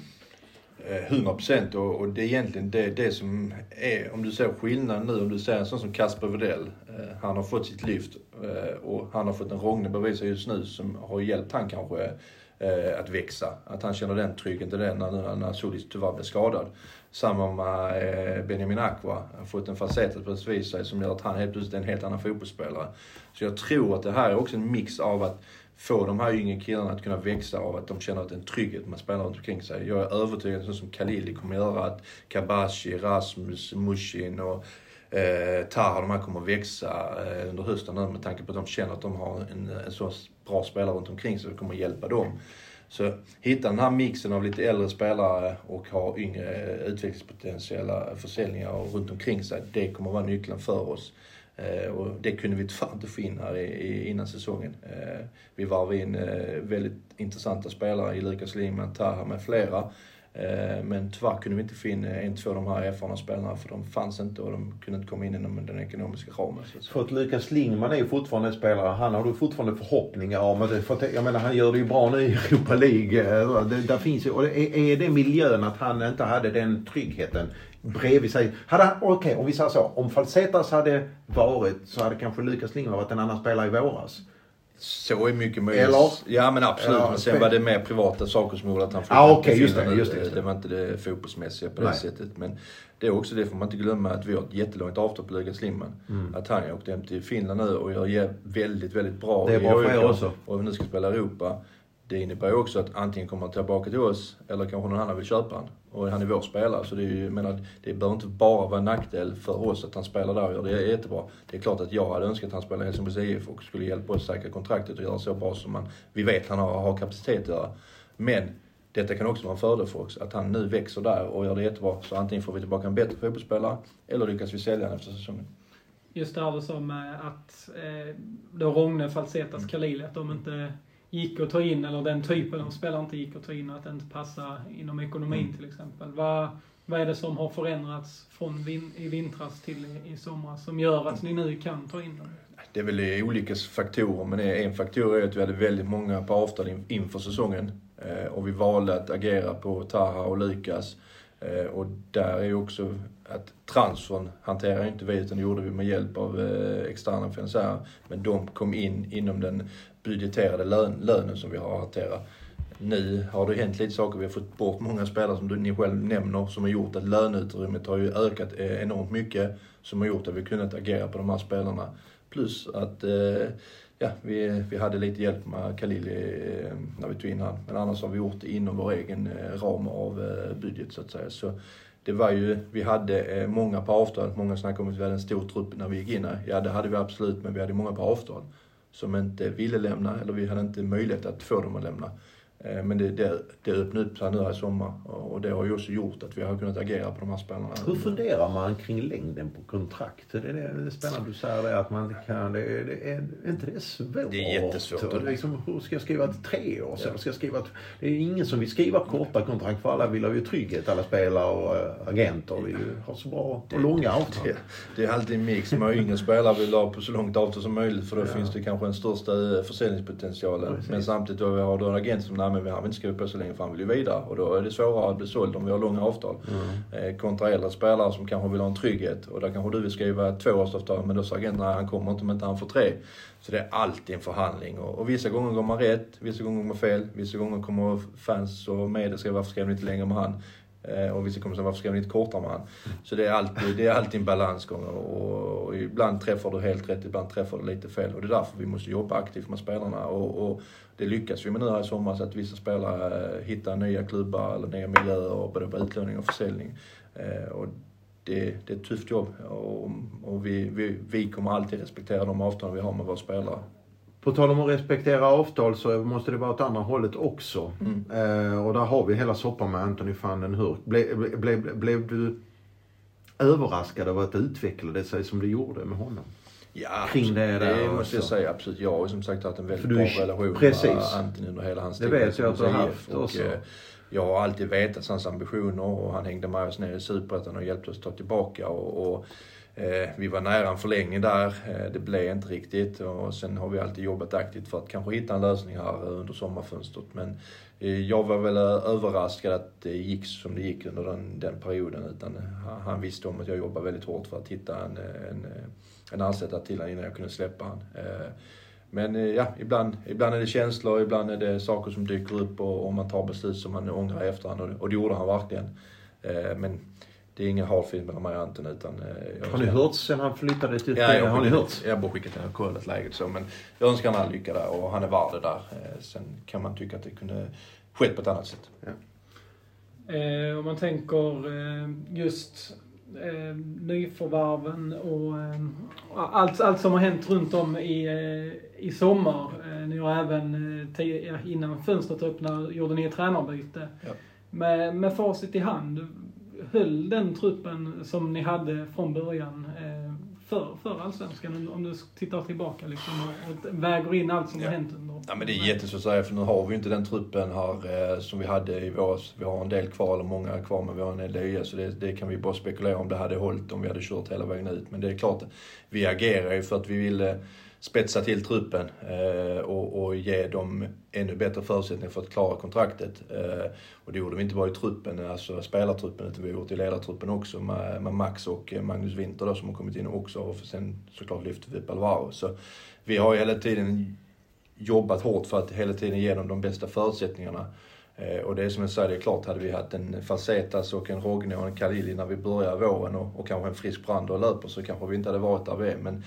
S2: eh, 100 procent och, och, det är egentligen det, det som är, om du ser skillnaden nu, om du ser en sån som Kasper Widell, eh, han har fått sitt lyft eh, och han har fått en Rogne sig just nu som har hjälpt han kanske eh, att växa. Att han känner den tryggheten den när, när Solis tyvärr blev skadad. Samma med eh, Benjamin Aqua. Han har fått en facett att bevisa sig som gör att han helt plötsligt är en helt annan fotbollsspelare. Så jag tror att det här är också en mix av att få de här yngre killarna att kunna växa av att de känner att det är en trygghet med spelar runt omkring sig. Jag är övertygad, så som Khalili kommer göra, att Kabashi, Rasmus, Mushin och eh, Taha, de här kommer växa eh, under hösten nu med tanke på att de känner att de har en, en så bra spelare runt omkring sig som kommer hjälpa dem. Så hitta den här mixen av lite äldre spelare och ha yngre eh, utvecklingspotentiella försäljningar runt omkring sig. Det kommer vara nyckeln för oss. Eh, och det kunde vi tyvärr inte få in här i, innan säsongen. Eh, vi varvade in eh, väldigt intressanta spelare i Lukas Lindman, Taha med flera. Eh, men tyvärr kunde vi inte få in eh, en, två av de här erfarna spelarna för de fanns inte och de kunde inte komma in inom den ekonomiska ramen.
S1: För att Lukas Lingman är ju fortfarande en spelare, han har du fortfarande förhoppningar om. För att, jag menar han gör det ju bra nu i Europa League. Eh, det, där finns ju, och är, är det miljön att han inte hade den tryggheten bredvid sig. Okej, okay, om vi säger så. Om Falsetas hade varit så hade kanske Lukas Lingman varit en annan spelare i våras.
S2: Så är mycket möjligt.
S1: Eller?
S2: Ja men absolut. Ja, men sen var det mer privata saker som gjorde att han
S1: flyttade ah, okay, just det, just det,
S2: just det. var inte det fotbollsmässiga på det Nej. sättet. Men det är också det, får man inte glömma, att vi har ett jättelångt avtal på Lukas Lindman. Mm. Att han åkte hem till Finland nu och gör väldigt, väldigt bra
S1: Det är bra för er också.
S2: Och nu ska spela Europa. Det innebär ju också att antingen kommer han tillbaka till oss eller kanske någon annan vill köpa han. Och han är vår spelare så det, är ju, menar, det behöver inte bara vara en nackdel för oss att han spelar där och gör det jättebra. Det är klart att jag hade önskat att han spelade i Helsingborgs IF och skulle hjälpa oss säkra kontraktet och göra så bra som man, vi vet han har, har kapacitet att göra. Men detta kan också vara en fördel för oss, att han nu växer där och gör det jättebra. Så antingen får vi tillbaka en bättre fotbollsspelare eller lyckas vi sälja honom efter säsongen.
S3: Just det här du sa med att eh, då Rogne, Falsetas,
S2: Mm.
S3: Khalili, att de inte gick att ta in, eller den typen av spelare inte gick att ta in att det inte passar inom ekonomin
S2: Mm.
S3: till exempel. Vad, vad är det som har förändrats från vin, i vintras till i, i somras som gör att ni nu kan ta in dem?
S2: Det är väl olika faktorer, men en faktor är att vi hade väldigt många på avtal in- inför säsongen. Eh, Och vi valde att agera på Taha och Lukas. Eh, Och där är ju också att transfern hanterar inte vi, utan det gjorde vi med hjälp av eh, externa finansiärer. Men de kom in inom den budgeterade lön, lönen som vi har att hantera. Nu har det hänt lite saker. Vi har fått bort många spelare som du, ni själv nämner som har gjort att löneutrymmet har ju ökat eh, enormt mycket. Som har gjort att vi kunnat agera på de här spelarna. Plus att eh, ja, vi, vi hade lite hjälp med Khalili eh, när vi tog in han. Men annars har vi gjort det inom vår egen eh, ram av eh, budget så att säga. Så det var ju, vi hade eh, många på avtal. Många snackade om att vi hade en stor trupp när vi gick in här. Ja, det hade vi absolut, men vi hade många på avtal som inte ville lämna eller vi hade inte möjlighet att få dem att lämna. Eh, Men det, det, det öppnade upp sig nu här i sommar och det har ju också gjort att vi har kunnat agera på de här spelarna.
S1: Hur funderar man kring längden på kontrakt? Det är, det, spännande du säger det att man kan... Det, är- det är inte det svårt?
S2: Det är jättesvårt.
S1: Det liksom, hur ska jag skriva ett tre år? Eller ska jag skriva ett, det är ingen som vill skriva korta kontrakt för alla vill ha ju trygghet. Alla spelare och äh, agenter vill ju ha så bra och långa avtal.
S2: Det, det är alltid en mix. Många yngre spelare vill ha på så långt avtal som möjligt för då finns det kanske den största eh, försäljningspotentialen. Men samtidigt har du en agent som nej men vi har inte skrivit på så länge för han vill ju vidare och då är det svårare att bli såld om vi har långa avtal. Eh, kontra äldre spelare som kanske vill ha en trygghet och där kanske du vill skriva ett tvåårsavtal men då säger agenten nej han kommer inte om inte han får tre. Så det är alltid en förhandling och, och vissa gånger går man rätt, vissa gånger går man fel, vissa gånger kommer fans och media säga varför skrev ni inte längre med han? Eh, och vissa kommer säga varför skrev ni inte kortare med han? Så det är alltid, det är alltid en balansgång och, och ibland träffar du helt rätt, ibland träffar du lite fel. Och det är därför vi måste jobba aktivt med spelarna. Och, och det lyckas vi med nu här i sommar så att vissa spelare eh, hittar nya klubbar eller nya miljöer både på utlåning och försäljning. Eh, och det, det är ett tufft jobb och, och vi, vi, vi kommer alltid respektera de avtal vi har med våra spelare.
S1: På tal om att respektera avtal så måste det vara åt andra hållet också.
S2: Mm.
S1: Eh, och där har vi hela soppan med Anthony van den Hurk. Ble, ble, ble, blev du överraskad över att det utvecklade sig som det gjorde med honom?
S2: Ja,
S1: Kring det där
S2: det måste
S1: också.
S2: jag säga absolut. Jag har ju som sagt haft en väldigt bra relation
S1: precis.
S2: med Anton under hela hans
S1: Det
S2: tid
S1: vet jag att du har haft.
S2: Och,
S1: också.
S2: eh, Jag har alltid vetat hans ambitioner och han hängde med oss ner i Superettan och hjälpte oss ta tillbaka. Och, och, Eh, vi var nära en förlängning där. Eh, det blev inte riktigt och sen har vi alltid jobbat aktivt för att kanske hitta en lösning här eh, under sommarfönstret. Men jag var väl överraskad att det gick som det gick under den, den perioden. Utan han, visste om att jag jobbade väldigt hårt för att hitta en, en, en ersättare till honom innan jag kunde släppa honom. Men ja, ibland, ibland är det känslor, ibland är det saker som dyker upp och, och man tar beslut som man ångrar i efterhand. Och, och det gjorde han verkligen. Men det är ingen feeling mellan mig och Anton utan... eh, jag
S1: Har ni hört sen han flyttade till
S2: Ja, jag
S1: Har ni hört?
S2: Jag har bara skickat och kollat läget så. Men jag önskar han all lycka där och han är värd det där. Eh, Sen kan man tycka att det kunde skett på ett annat sätt.
S3: Eh, om man tänker eh, just eh, nyförvärven och eh, allt, allt som har hänt runt om i, eh, i sommar. Eh, ni har även eh, ja, innan fönstret öppnade gjorde ni ett tränarbyte.
S2: Ja.
S3: Med, med facit i hand, höll den truppen som ni hade från början eh, för, för Allsvenskan? Om du tittar tillbaka liksom och, och väger in allt som
S2: Ja.
S3: har hänt under...
S2: Ja, men det är jättesvårt att säga för nu har vi inte den truppen här eh, som vi hade i våras. Vi har en del kvar, eller många kvar, men vi har en del nya. Så det, det kan vi bara spekulera om det hade hållit om vi hade kört hela vägen ut. Men det är klart, vi agerar ju för att vi ville spetsa till truppen eh, och, och ge dem ännu bättre förutsättningar för att klara kontraktet. Eh, och det gjorde vi inte bara i truppen, alltså spelartruppen, utan vi har gjort i ledartruppen också med, med Max och eh, Magnus Winter då, som har kommit in också. Och sen såklart lyft vi upp Alvaro. Så vi har ju hela tiden jobbat hårt för att hela tiden ge dem de bästa förutsättningarna. Eh, och det är som jag säger, det är klart, hade vi haft en Facetas och en Rogne och en Kalili när vi börjar våren och, och kanske en frisk Brand och löper så kanske vi inte hade varit där vi är. Men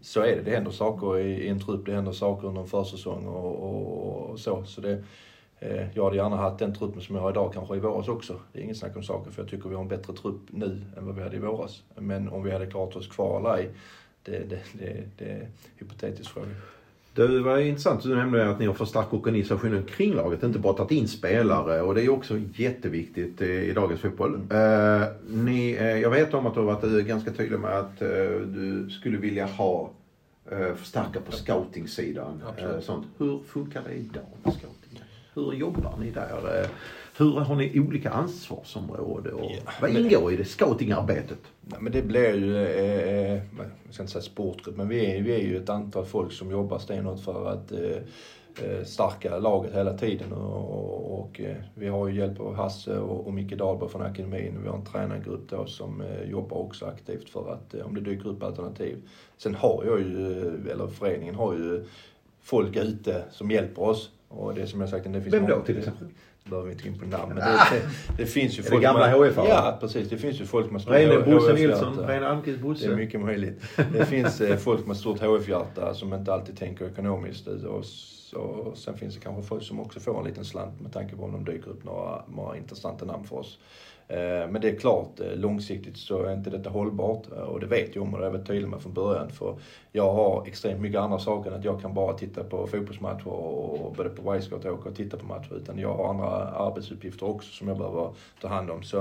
S2: så är det. Det händer saker i, i en trupp, det händer saker under en försäsong och, och, och så. så det, eh, jag hade gärna haft den truppen som jag har idag kanske i våras också. Det är inget snack om saker för jag tycker vi har en bättre trupp nu än vad vi hade i våras. Men om vi hade klarat oss kvar eller ej, det, det, det, det är en hypotetisk fråga.
S1: Det var intressant, du nämnde att ni har förstärkt organisationen kring laget, inte bara tagit in spelare och det är också jätteviktigt i dagens fotboll. Uh, ni, uh, jag vet om att du har varit ganska tydlig med att uh, du skulle vilja ha uh, förstärka på scouting-sidan. sånt. Hur funkar det idag med scouting? Hur jobbar ni där? Hur har ni olika ansvarsområden och ja, vad ingår i det scoutingarbetet?
S2: Nej, men det blir ju, eh, eh jag ska inte säga sportgrupp, men vi är, vi är ju ett antal folk som jobbar stenhårt för att eh, eh stärka laget hela tiden. Och, och, och eh, vi har ju hjälp av Hasse och, och Micke Dahlberg från akademin. Vi har en tränargrupp då som eh, jobbar också aktivt för att om det dyker upp alternativ. Sen har jag ju, eller föreningen har ju folk ute som hjälper oss. Och det som jag sagt, det finns
S1: Vem då till exempel?
S2: Behöver vi inte gå in på namn. Men det, det, det finns ju
S1: folk... Det gamla HIF
S2: Ja, precis. Det finns ju folk med
S1: stort HIF-hjärta. Bosse Nilsson, Reine Almqvist Bosse.
S2: Det är mycket möjligt. Det finns eh, folk med stort HIF-hjärta som inte alltid tänker ekonomiskt. Och, så, sen finns det kanske folk som också får en liten slant med tanke på om de dyker upp några, några intressanta namn för oss. Eh, men det är klart, eh, långsiktigt så är inte detta hållbart eh, och det vet jag om och det har jag varit tydlig med från början. För jag har extremt mycket andra saker än att jag kan bara titta på fotbollsmatcher och både på Wisecout åka och titta på matcher. Utan jag har andra arbetsuppgifter också som jag behöver ta hand om. Så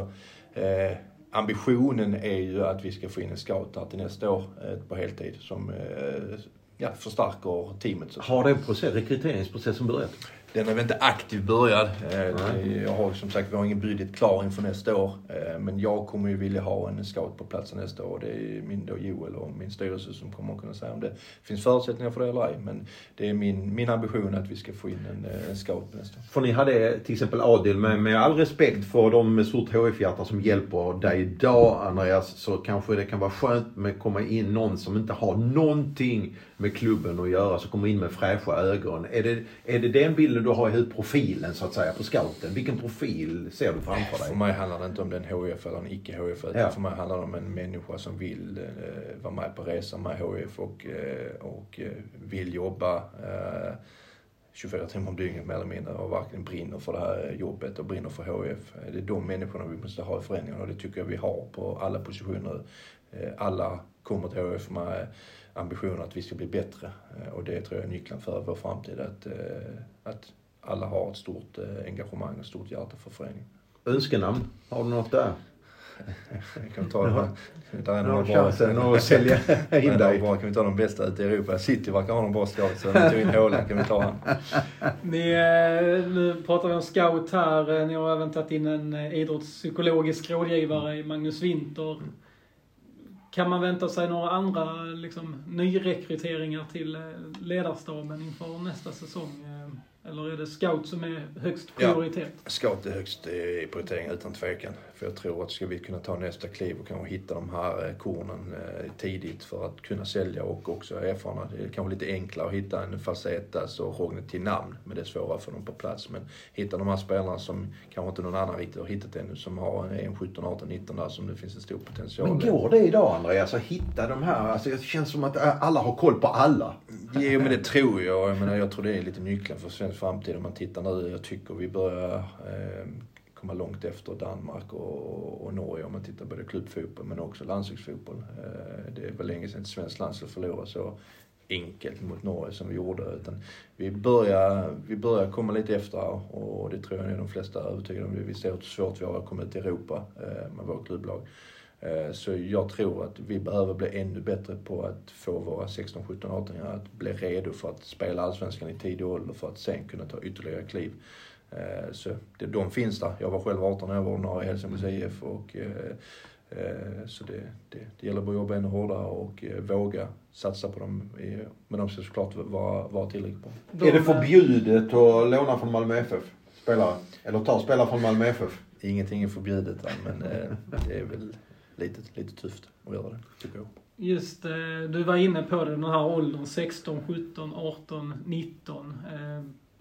S2: eh, ambitionen är ju att vi ska få in en scout här till nästa år eh, på heltid som eh, ja, förstärker teamet.
S1: Har den process, rekryteringsprocessen börjat?
S2: Den är väl inte aktivt börjad. Eh, jag har som sagt, vi har ingen budget klar inför nästa år. Eh, men jag kommer ju vilja ha en scout på plats nästa år. Det är min då Joel och min styrelse som kommer att kunna säga om det finns förutsättningar för det eller ej. Men det är min, min ambition att vi ska få in en, eh, en scout nästa år.
S1: För ni hade till exempel Adil, med, med all respekt för de med stort HIF-hjärta som hjälper dig idag Andreas, så kanske det kan vara skönt med att komma in någon som inte har någonting med klubben att göra, som kommer in med fräscha ögon. Är det, är det den bilden du har i huvudprofilen så att säga på scouten. Vilken profil ser du framför dig?
S2: För mig handlar det inte om den HIF eller en icke HIF. Ja. För mig handlar det om en människa som vill eh, vara med på resan med HIF och, eh, och eh, vill jobba eh, 24 timmar om dygnet mer eller mindre och verkligen brinner för det här jobbet och brinner för HIF. Det är de människorna vi måste ha i föreningen och det tycker jag vi har på alla positioner. Eh, alla kommer till HIF med ambitionen att vi ska bli bättre eh, och det tror jag är nyckeln för vår framtid. Att, att alla har ett stort eh, engagemang och stort hjärta för föreningen.
S1: Önskenamn, har du något där? <laughs>
S2: Jag kan ta det.
S1: Där är några chansen att <laughs> sälja in dig.
S2: Bra. Kan vi ta de bästa ute i Europa? City verkar ha någon bra scout, så vi tog in Haaland kan vi ta han. <laughs>
S3: Ni, eh, nu pratar vi om scout här. Eh, ni har även tagit in en idrottspsykologisk rådgivare i Magnus Winter. Kan man vänta sig några andra liksom, nyrekryteringar till eh, ledarstaben inför nästa säsong? Eh, eller är det scout som är högst prioritet?
S2: Ja, scout är högst i prioritering utan tvekan. För jag tror att ska vi kunna ta nästa kliv och kanske hitta de här eh, kornen eh, tidigt för att kunna sälja och också erfarna. Det är kanske lite enklare att hitta en Falsetas och Rogne till namn, men det är svårare för dem på plats. Men hitta de här spelarna som kanske inte någon annan riktigt har hittat ännu, som har en 17, 18, 19 där som det finns en stor potential.
S1: Men går det idag Andreas, att hitta de här? Alltså det känns som att eh, alla har koll på alla.
S2: Jo men det tror jag. Jag menar jag tror det är lite nyckeln för svensk framtid om man tittar nu. Jag tycker vi börjar eh, komma långt efter Danmark och, och Norge om man tittar både klubbfotboll men också landslagsfotboll. Eh, det var länge sedan ett svenskt landslag förlorade så enkelt mot Norge som vi gjorde. Utan vi, börjar, vi börjar komma lite efter och det tror jag är de flesta är övertygade om. Vi ser hur svårt vi har att komma ut i Europa eh, med vårt klubblag. Eh, så jag tror att vi behöver bli ännu bättre på att få våra 16, 17, 18 att bli redo för att spela Allsvenskan i tidig ålder för att sen kunna ta ytterligare kliv. Eh, så det, de finns där. Jag var själv 18 år och ordinarie i Helsingborgs IF och eh, så det, det, det gäller att jobba ännu hårdare och våga satsa på dem. Men de ska såklart vara, vara tillräckligt bra.
S1: Är det förbjudet att låna från Malmö FF? Spelare? Eller ta spelare från Malmö FF?
S2: Ingenting är förbjudet men det är väl lite, lite tufft att göra det, tycker jag.
S3: Just du var inne på det, den här åldern 16, 17, 18, 19.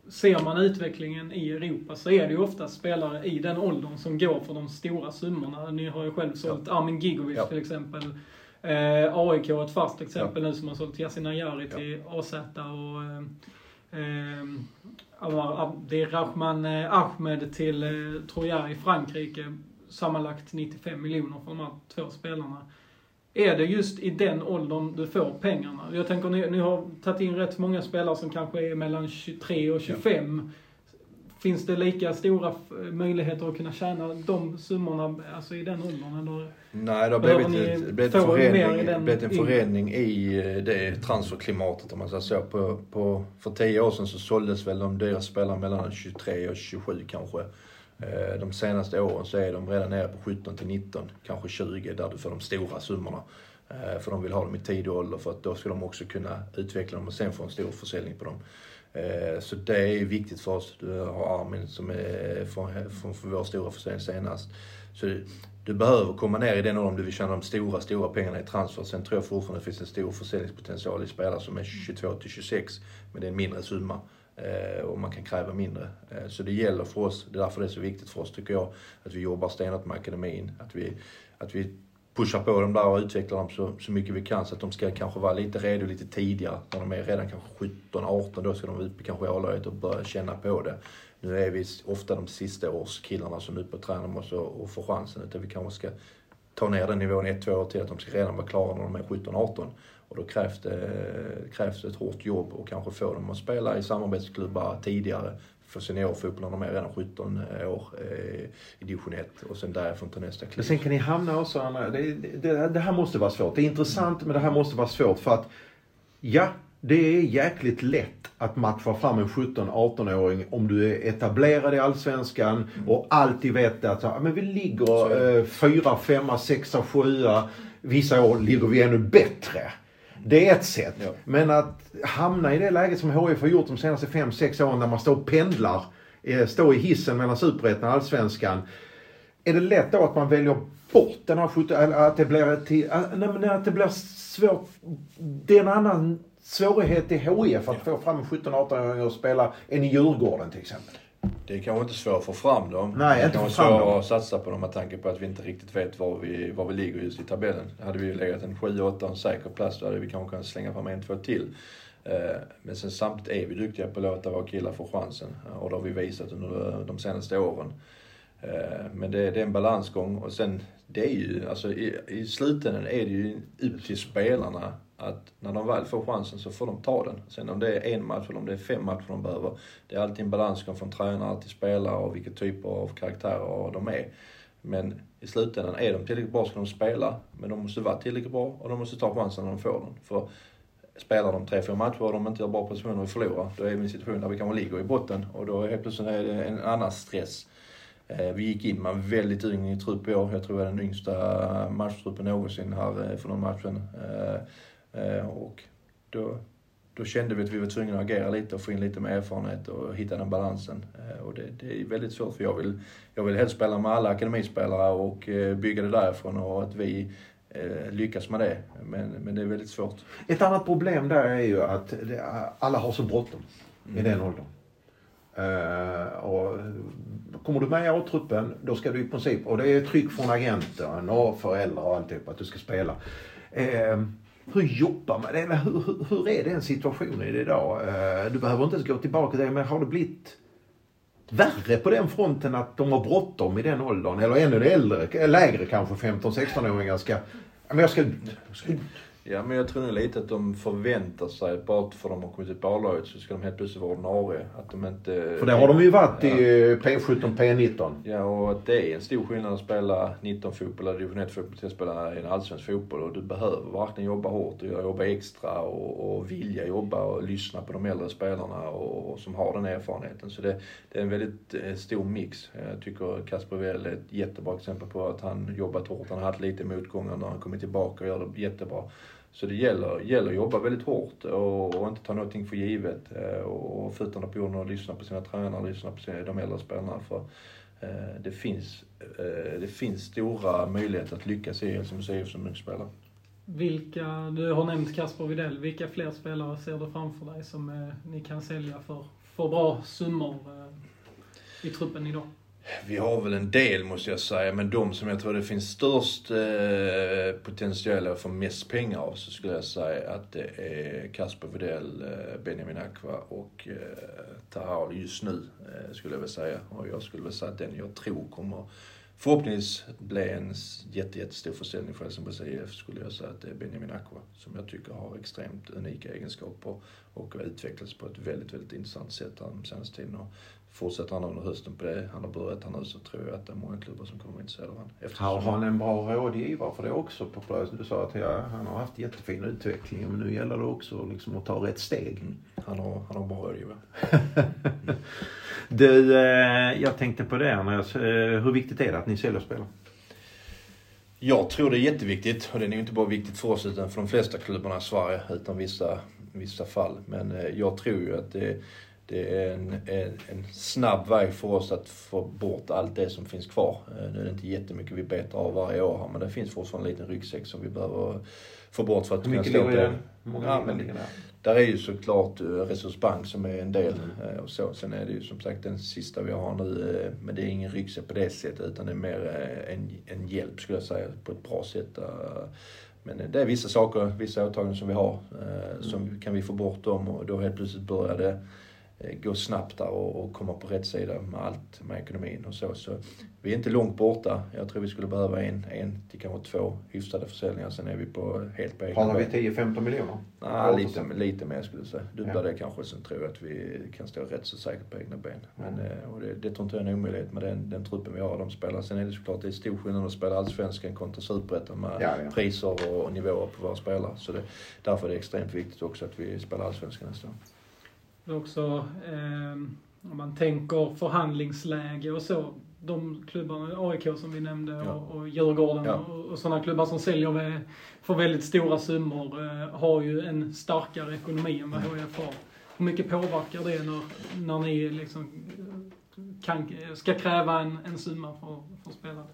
S3: Ser man utvecklingen i Europa så är det ju ofta spelare i den åldern som går för de stora summorna. Ni har ju själv sålt ja. Armin Gigovic ja. till exempel. Eh, AIK är ett fast exempel nu som har sålt Yasin Ayari till AZ och eh, eh, Abdirahman eh, Ahmed till eh, Troja i Frankrike. Sammanlagt 95 miljoner för de här två spelarna. Är det just i den åldern du får pengarna? Jag tänker ni, ni har tagit in rätt många spelare som kanske är mellan 23 och 25. Finns det lika stora f- möjligheter att kunna tjäna de summorna alltså i den åldern? Eller?
S2: Nej, det har blivit, ett, blivit, en förändring, blivit en förändring i eh, det transferklimatet om man säger så. På, på, för tio år sedan så såldes väl de dyra spelarna mellan 23 och 27 kanske. Eh, de senaste åren så är de redan nere på 17 till 19, kanske 20 där du får de stora summorna. Eh, för de vill ha dem i tidig ålder för att då ska de också kunna utveckla dem och sen få en stor försäljning på dem. Eh, så det är viktigt för oss. Du har Armin som är från, vår stora försäljning senast. Så du, du behöver komma ner i den åldern om du vill tjäna de stora, stora pengarna i transfer. Sen tror jag fortfarande det finns en stor försäljningspotential i spelare som är 22 till 26, men det är en mindre summa. Eh, och man kan kräva mindre. Eh, så det gäller för oss, det är därför det är så viktigt för oss tycker jag, att vi jobbar stenhårt med akademin. Att vi, att vi pushar på dem där och utvecklar dem så, så mycket vi kan så att de ska kanske vara lite redo lite tidigare. När de är redan kanske 17, 18, då ska de ut kanske i A-laget och börja känna på det. Nu är vi ofta de sista årskillarna som är ute och tränar med oss och, och får chansen. Utan vi kanske ska ta ner den nivån ett, två år till, att de ska redan vara klara när de är 17, 18. Och då krävs det, krävs ett hårt jobb och kanske få dem att spela i samarbetsklubbar tidigare för seniorfotboll när de är redan 17 år eh, i division 1 och sen därifrån ta nästa kliv.
S1: Men sen kan ni hamna också, Anna, det, det, det här måste vara svårt. Det är intressant men det här måste vara svårt för att ja, det är jäkligt lätt att matcha fram en 17-18-åring om du är etablerad i Allsvenskan och alltid vet att men vi ligger eh, fyra, femma, sexa, sjua. Vissa år ligger vi ännu bättre. Det är ett sätt.
S2: Ja.
S1: Men att hamna i det läget som HIF har gjort de senaste 5-6 åren när man står och pendlar, eh, står i hissen mellan Superettan och Allsvenskan. Är det lätt då att man väljer bort den här 17, eller att det blir till, men att det blir svårt. Det är en annan svårighet i HIF att få fram en 17-18-åring att spela än i Djurgården till exempel.
S2: Det är kanske inte svårt att få fram dem.
S1: Nej,
S2: det
S1: inte
S2: kan
S1: få
S2: vara
S1: fram
S2: svårt att satsa på dem med tanke på att vi inte riktigt vet var vi, var vi ligger just i tabellen. Hade vi legat en 7-8 en säker plats då hade vi kanske kunnat slänga fram en, två till. Eh, Men sen samtidigt är vi duktiga på att låta våra killar få chansen. Och det har vi visat under de senaste åren. Eh, Men det, det är en balansgång och sen, det är ju, alltså i, i slutändan är det ju upp till spelarna att när de väl får chansen så får de ta den. Sen om det är en match eller om det är fem matcher de behöver, det är alltid en balansgång från tränare till spelare och vilka typer av karaktärer de är. Men i slutändan, är de tillräckligt bra ska de spela, men de måste vara tillräckligt bra och de måste ta chansen när de får den. För spelar de tre, fyra matcher och de inte gör bra prestationer och vi förlorar, då är vi i en situation där vi kanske ligger i botten och då är helt plötsligt är det en annan stress. Eh, vi gick in med en väldigt ung trupp i år. Jag tror det är den yngsta matchtruppen någonsin här eh, för någon matchen. Eh, Eh, Och då, då kände vi att vi var tvungna att agera lite och få in lite mer erfarenhet och hitta den balansen. Eh, Och det, det är väldigt svårt för jag vill, jag vill helst spela med alla akademispelare och eh, bygga det därifrån och att vi lyckas med det. Men, men det är väldigt svårt.
S1: Ett annat problem där är ju att alla har så bråttom i den åldern. Eh, och kommer du med i A-truppen, då ska du i princip, och det är tryck från agenten och föräldrar och alltihop att du ska spela. Eh, hur jobbar man? Eller hur, hur, hur är den situationen idag? Eh, du behöver inte ens gå tillbaka till det, men har det blivit värre på den fronten att de har bråttom i den åldern? Eller ännu äldre, lägre kanske, 15-16-åringar ska, men jag ska. Jag ska.
S2: Ja, men jag tror nog lite att de förväntar sig bara för att de har kommit upp på A-laget så ska de helt plötsligt vara ordinarie. Att de inte...
S1: För det har de ju varit i P17, P19.
S2: Ja, och att det är en stor skillnad att spela 19-fotboll eller division 1-fotboll till att spela en allsvensk fotboll. Och du behöver verkligen jobba hårt och jobba extra och, och vilja jobba och lyssna på de äldre spelarna och, och som har den erfarenheten. Så det, det är en väldigt eh, stor mix. Jag tycker Kasper Well är ett jättebra exempel på att han jobbat hårt. Han har haft lite motgångar när han kommit tillbaka och gör det jättebra. Så det gäller, gäller att jobba väldigt hårt och, och inte ta någonting för givet. Eh, och, och fötterna på jorden och lyssna på sina tränare, lyssna på sina, de äldre spelarna. För eh, det, finns, eh, det finns stora möjligheter att lyckas i Helsingborgs IF som ung spelare.
S3: Vilka, du har nämnt Kasper Widell, vilka fler spelare ser du framför dig som eh, ni kan sälja för, för bra summor eh, i truppen idag?
S2: Vi har väl en del måste jag säga, men de som jag tror det finns störst eh, potential att få mest pengar av så skulle jag säga att det är Kasper Widell, eh, Benjamin Aqua och eh, Tahar just nu, eh, skulle jag väl säga. Och jag skulle väl säga att den jag tror kommer förhoppningsvis bli en jätte, jättestor försäljning för Helsingborgs IF skulle jag säga att det är Benjamin Aqua som jag tycker har extremt unika egenskaper och har utvecklats på ett väldigt, väldigt intressant sätt den senaste tiden. Och fortsätter han under hösten på det han har börjat här nu så tror jag att det är många klubbar som kommer vara intresserade av honom.
S1: Har han en bra rådgivare? För det är också populärt. Du sa att ja, han har haft jättefin utveckling men nu gäller det också liksom att ta rätt steg.
S2: Mm. Han, har, han har bra rådgivare. <laughs>
S1: du, eh, jag tänkte på det. Jag, eh, hur viktigt är det att ni säljer spelare?
S2: Jag tror det är jätteviktigt och det är ju inte bara viktigt för oss utan för de flesta klubbarna i Sverige utan vissa, vissa fall. Men eh, jag tror ju att det det är en, en, en, snabb väg för oss att få bort allt det som finns kvar. Eh, nu är det inte jättemycket vi betar av varje år här, men det finns fortfarande en liten ryggsäck som vi behöver få bort för att
S1: kunna stå på den. Ja,
S2: men, där är ju såklart eh, Resursbank som är en del mm. och så. Sen är det ju som sagt den sista vi har nu, men det är ingen ryggsäck på det sättet utan det är mer en, en hjälp skulle jag säga på ett bra sätt. Men det är vissa saker, vissa åtaganden som vi har. Mm. Som kan vi få bort dem och då helt plötsligt börjar det gå snabbt där och, och komma på rätt sida med allt med ekonomin och så. Så vi är inte långt borta. Jag tror vi skulle behöva en, en till kanske två hyfsade försäljningar. Sen är vi på helt på
S1: Pratar vi 10-15 miljoner?
S2: Nej, lite, lite mer skulle jag säga. Dubbla ja. det kanske. Sen tror jag att vi kan stå rätt så säkert på egna ben. Men, mm. och det, det tror inte jag är en omöjlighet med den, den truppen vi har. De spelar. Sen är det såklart det är stor skillnad att spela allsvenskan kontra superettan med ja, ja. priser och, och nivåer på våra spelare. Så det, därför är det extremt viktigt också att vi spelar allsvenskan nästa år.
S3: Det är också, eh, om man tänker förhandlingsläge och så. De klubbarna, AIK som vi nämnde ja. och, och Djurgården ja. och, och sådana klubbar som säljer med, för väldigt stora summor eh, har ju en starkare ekonomi än vad HIF har. Hur mycket påverkar det när, när ni liksom kan, ska kräva en, en summa för, för spelare?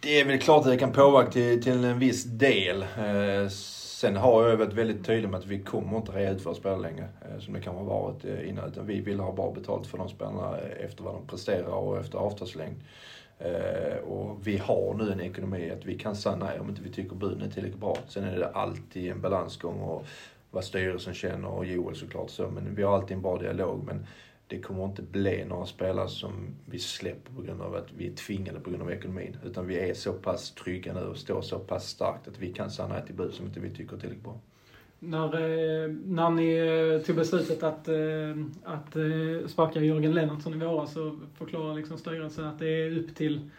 S2: Det är väl klart att det kan påverka till, till en viss del. Eh, Sen har jag varit väldigt tydlig med att vi kommer inte rea ut våra spelare längre, eh, som det kan ha varit eh, innan. Utan vi vill ha bra betalt för de spelarna eh, efter vad de presterar och efter avtalslängd. Och vi har nu en ekonomi att vi kan säga nej om inte vi tycker buden är tillräckligt bra. Sen är det alltid en balansgång och vad styrelsen känner och Joel såklart så. Men vi har alltid en bra dialog. Men det kommer inte bli några spelare som vi släpper på grund av att vi är tvingade på grund av ekonomin. Utan vi är så pass trygga nu och står så pass starkt att vi kan säga nej till bud som inte vi tycker är tillräckligt bra.
S3: När, eh, när ni eh, tog beslutet att, eh, att sparka Jörgen Lennartsson i våras så förklarar liksom styrelsen att det är upp till,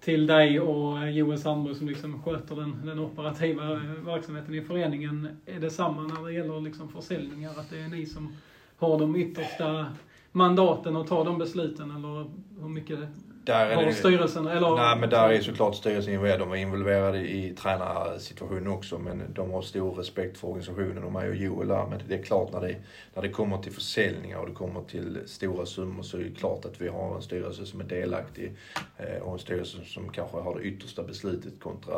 S3: till dig och Joel Sandberg som liksom sköter den, den operativa verksamheten i föreningen. Är det samma när det gäller liksom försäljningar? Att det är ni som har de yttersta mandaten att ta de besluten eller hur mycket där har det, styrelsen? Eller?
S2: Nej, men där är såklart styrelsen involverad. De var involverade i tränarsituationen också, men de har stor respekt för organisationen och mig och Joel där. Men det är klart när det, när det kommer till försäljningar och det kommer till stora summor så är det klart att vi har en styrelse som är delaktig eh, och en styrelse som kanske har det yttersta beslutet kontra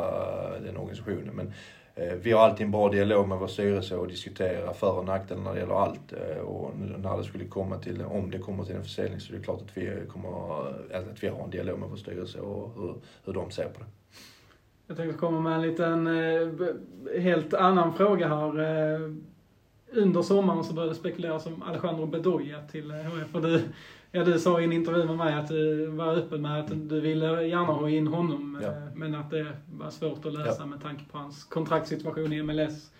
S2: den organisationen. Men Eh, vi har alltid en bra dialog med vår styrelse och diskuterar för och nackdelar när det gäller allt. Eh, och när det skulle komma till, om det kommer till en försäljning så är det klart att vi, kommer, eh, att vi har en dialog med vår styrelse och hur, hur de ser på det.
S3: Jag tänkte komma med en liten helt annan fråga här. Under sommaren så började det spekuleras om Alejandro Bedoya till HF. och du, Ja, du sa i en intervju med mig att du var öppen med att du ville gärna ha in honom, ja. Eh, men att det var svårt att lösa ja. med tanke på hans kontraktssituation i MLS.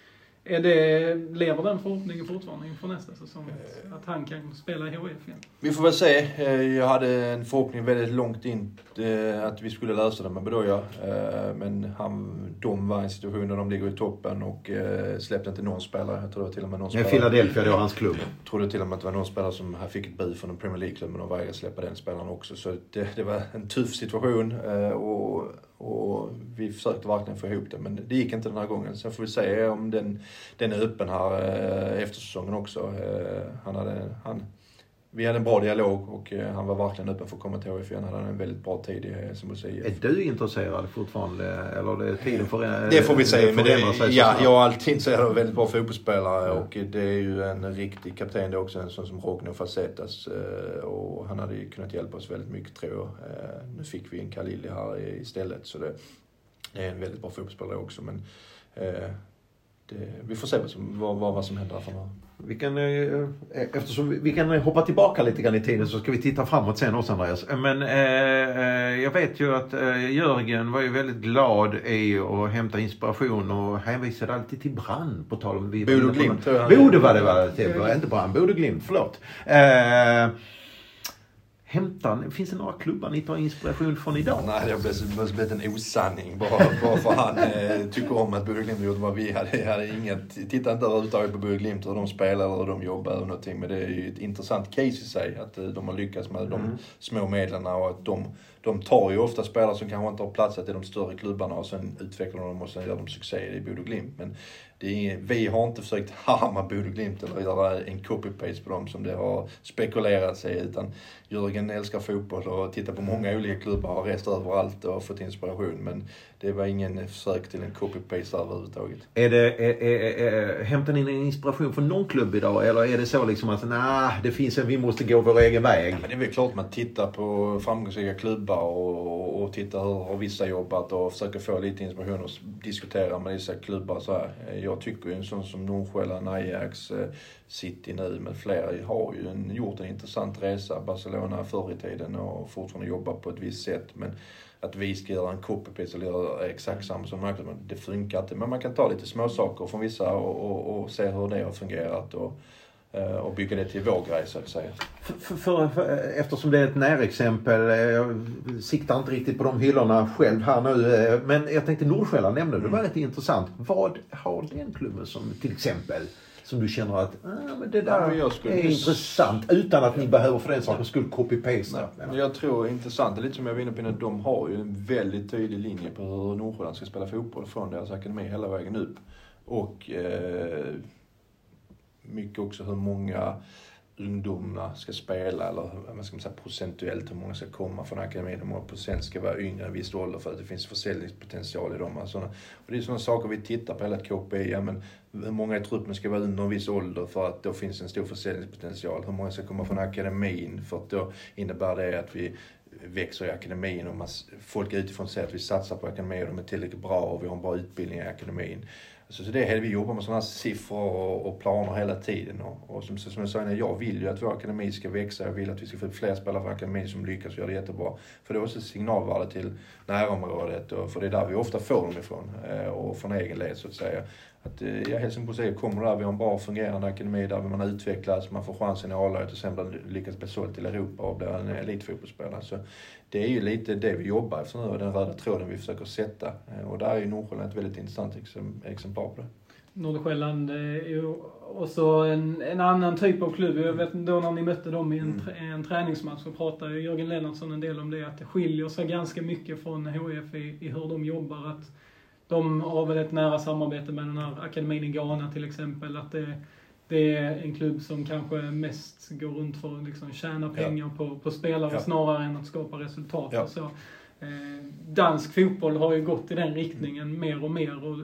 S3: Är det, lever den förhoppningen fortfarande inför nästa säsong? Att han kan spela i HIF igen?
S2: Vi får väl se. Eh, jag hade en förhoppning väldigt långt in eh, att vi skulle lösa det med Bedoya. Eh, men han, de var i en situation där de ligger i toppen och släppte inte någon spelare. Jag tror det var till och med någon spelare.
S1: Philadelphia då, hans klubb.
S2: Jag trodde till och med att det var någon spelare som fick ett bud från en Premier League-klubb men de vägrade släppa den spelaren också. Så det, det var en tuff situation. Och och vi försökte verkligen få ihop det, men det gick inte den här gången. Sen får vi se om den, den är öppen här eh, efter säsongen också. Eh, han hade, han, vi hade en bra dialog och eh, han var verkligen öppen för att komma till HIF igen. Han hade en väldigt bra tid i Helsingborgs IF.
S1: Är du intresserad fortfarande? Eller det tiden för,
S2: Det får vi se. Men det, ja, jag är alltid intresserad av väldigt bra fotbollsspelare
S1: Ja.
S2: och det är ju en riktig kapten det är också, en sån som Rogno Facetas. eh, Och han hade ju kunnat hjälpa oss väldigt mycket tror jag. Eh, Nu fick vi en Khalili här i- istället så det, det är en väldigt bra fotbollsspelare också men eh, det, vi får se vad som, vad, vad, som händer framöver.
S1: Vi kan, eh, eftersom vi, kan hoppa tillbaka lite grann i tiden så ska vi titta framåt sen också Andreas. Men eh, eh, jag vet ju att eh, Jörgen var ju väldigt glad i att hämta inspiration och hänvisade alltid till Brann på tal om... vi-
S2: Bodö Glimt.
S1: Bode var det det till, inte Brann, Bodö Glimt, förlåt. Eh, hämtar, finns det några klubbar ni tar inspiration från idag?
S2: Nej, det har blivit, en osanning bara, bara för han eh, tycker om att Bodö Glimt gjort vad vi hade. hade inget, titta inte överhuvudtaget på Bodö Glimt, hur de spelar eller hur de jobbar eller någonting. Men det är ju ett intressant case i sig att eh, de har lyckats med de
S1: Mm.
S2: små medlen och att de, de tar ju ofta spelare som kanske inte har platsat i de större klubbarna och sen utvecklar de dem och sen gör de succé i Bodö Glimt. Men det är vi har inte försökt <laughs> harma Bodö Glimt eller göra en copy-paste på dem som det har spekulerats i utan Jörgen älskar fotboll och tittar på många olika klubbar och har rest överallt och fått inspiration. Men det var ingen försök till en copy-paste överhuvudtaget.
S1: Är det, är, är, är, hämtar ni inspiration från någon klubb idag eller är det så liksom att nah, det finns en, vi måste gå vår egen väg?
S2: Men det är väl klart man tittar på framgångsrika klubbar och, och tittar hur har vissa jobbat och försöker få lite inspiration och diskutera med dessa klubbar så här. Jag tycker ju en sån som Nordsjälland, Ajax, eh, City nu med flera har ju en, gjort en intressant resa. Barcelona förr i tiden och fortfarande jobbar på ett visst sätt. Men att vi ska göra en copy-paste eller göra exakt samma som men det funkar inte. Men man kan ta lite småsaker från vissa och, och, och se hur det har fungerat och, eh, och bygga det till vår grej så att säga.
S1: För, för, för, eftersom det är ett närexempel, eh, jag siktar inte riktigt på de hyllorna själv här nu. eh, Men jag tänkte Nordsjälland nämnde du, det var rätt intressant. Vad har den klubben som till exempel som du känner att ah, men det där
S2: Ja, men
S1: är intressant utan att ni behöver för den sakens skull copy-pasta?
S2: Men jag tror intressant, lite som jag var inne på innan, de har ju en väldigt tydlig linje på hur Nordsjälland ska spela fotboll från deras akademi hela vägen upp. Och eh, mycket också hur många ungdomarna ska spela eller vad ska man säga, procentuellt hur många ska komma från akademin, hur många procent ska vara yngre än en viss ålder för att det finns försäljningspotential i dem. Alltså, och det är sådana saker vi tittar på hela KPI. Ja, men hur många i truppen ska vara under en viss ålder för att då finns en stor försäljningspotential? Hur många ska komma från akademin för att då innebär det att vi växer i akademin och man, folk utifrån säger att vi satsar på akademin och de är tillräckligt bra och vi har en bra utbildning i akademin. Så det är, vi jobbar med sådana här siffror och, och planer hela tiden. Och, och som, som jag sa innan, jag vill ju att vår akademi ska växa. Jag vill att vi ska få fler spelare från akademin som lyckas och gör det jättebra. För det är också signalvärde till närområdet och för det är där vi ofta får dem ifrån. Eh, och från egen led så att säga. Att eh, ja, Helsingborgs IF kommer där, vi har en bra fungerande akademi där man utvecklas, man får chansen i A-laget och sen lyckas bli såld till Europa och blir en elitfotbollsspelare. Så det är ju lite det vi jobbar efter nu och den röda tråden vi försöker sätta. Eh, Och där är ju Nordsjälland ett väldigt intressant exem- exemplar på det.
S3: Nordsjälland eh, är ju också en, en annan typ av klubb. Jag vet då när ni mötte dem i en,
S2: Mm.
S3: en träningsmatch så pratade Jörgen Lennartsson en del om det, att det skiljer sig ganska mycket från HIF i, i hur de jobbar. Att de har väl ett nära samarbete med den här akademin i Ghana till exempel. Att det, det är en klubb som kanske mest går runt för att liksom tjäna
S2: Ja.
S3: pengar på, på spelare
S2: Ja.
S3: snarare än att skapa resultat.
S2: Ja.
S3: Så. Eh, dansk fotboll har ju gått i den riktningen mer och mer och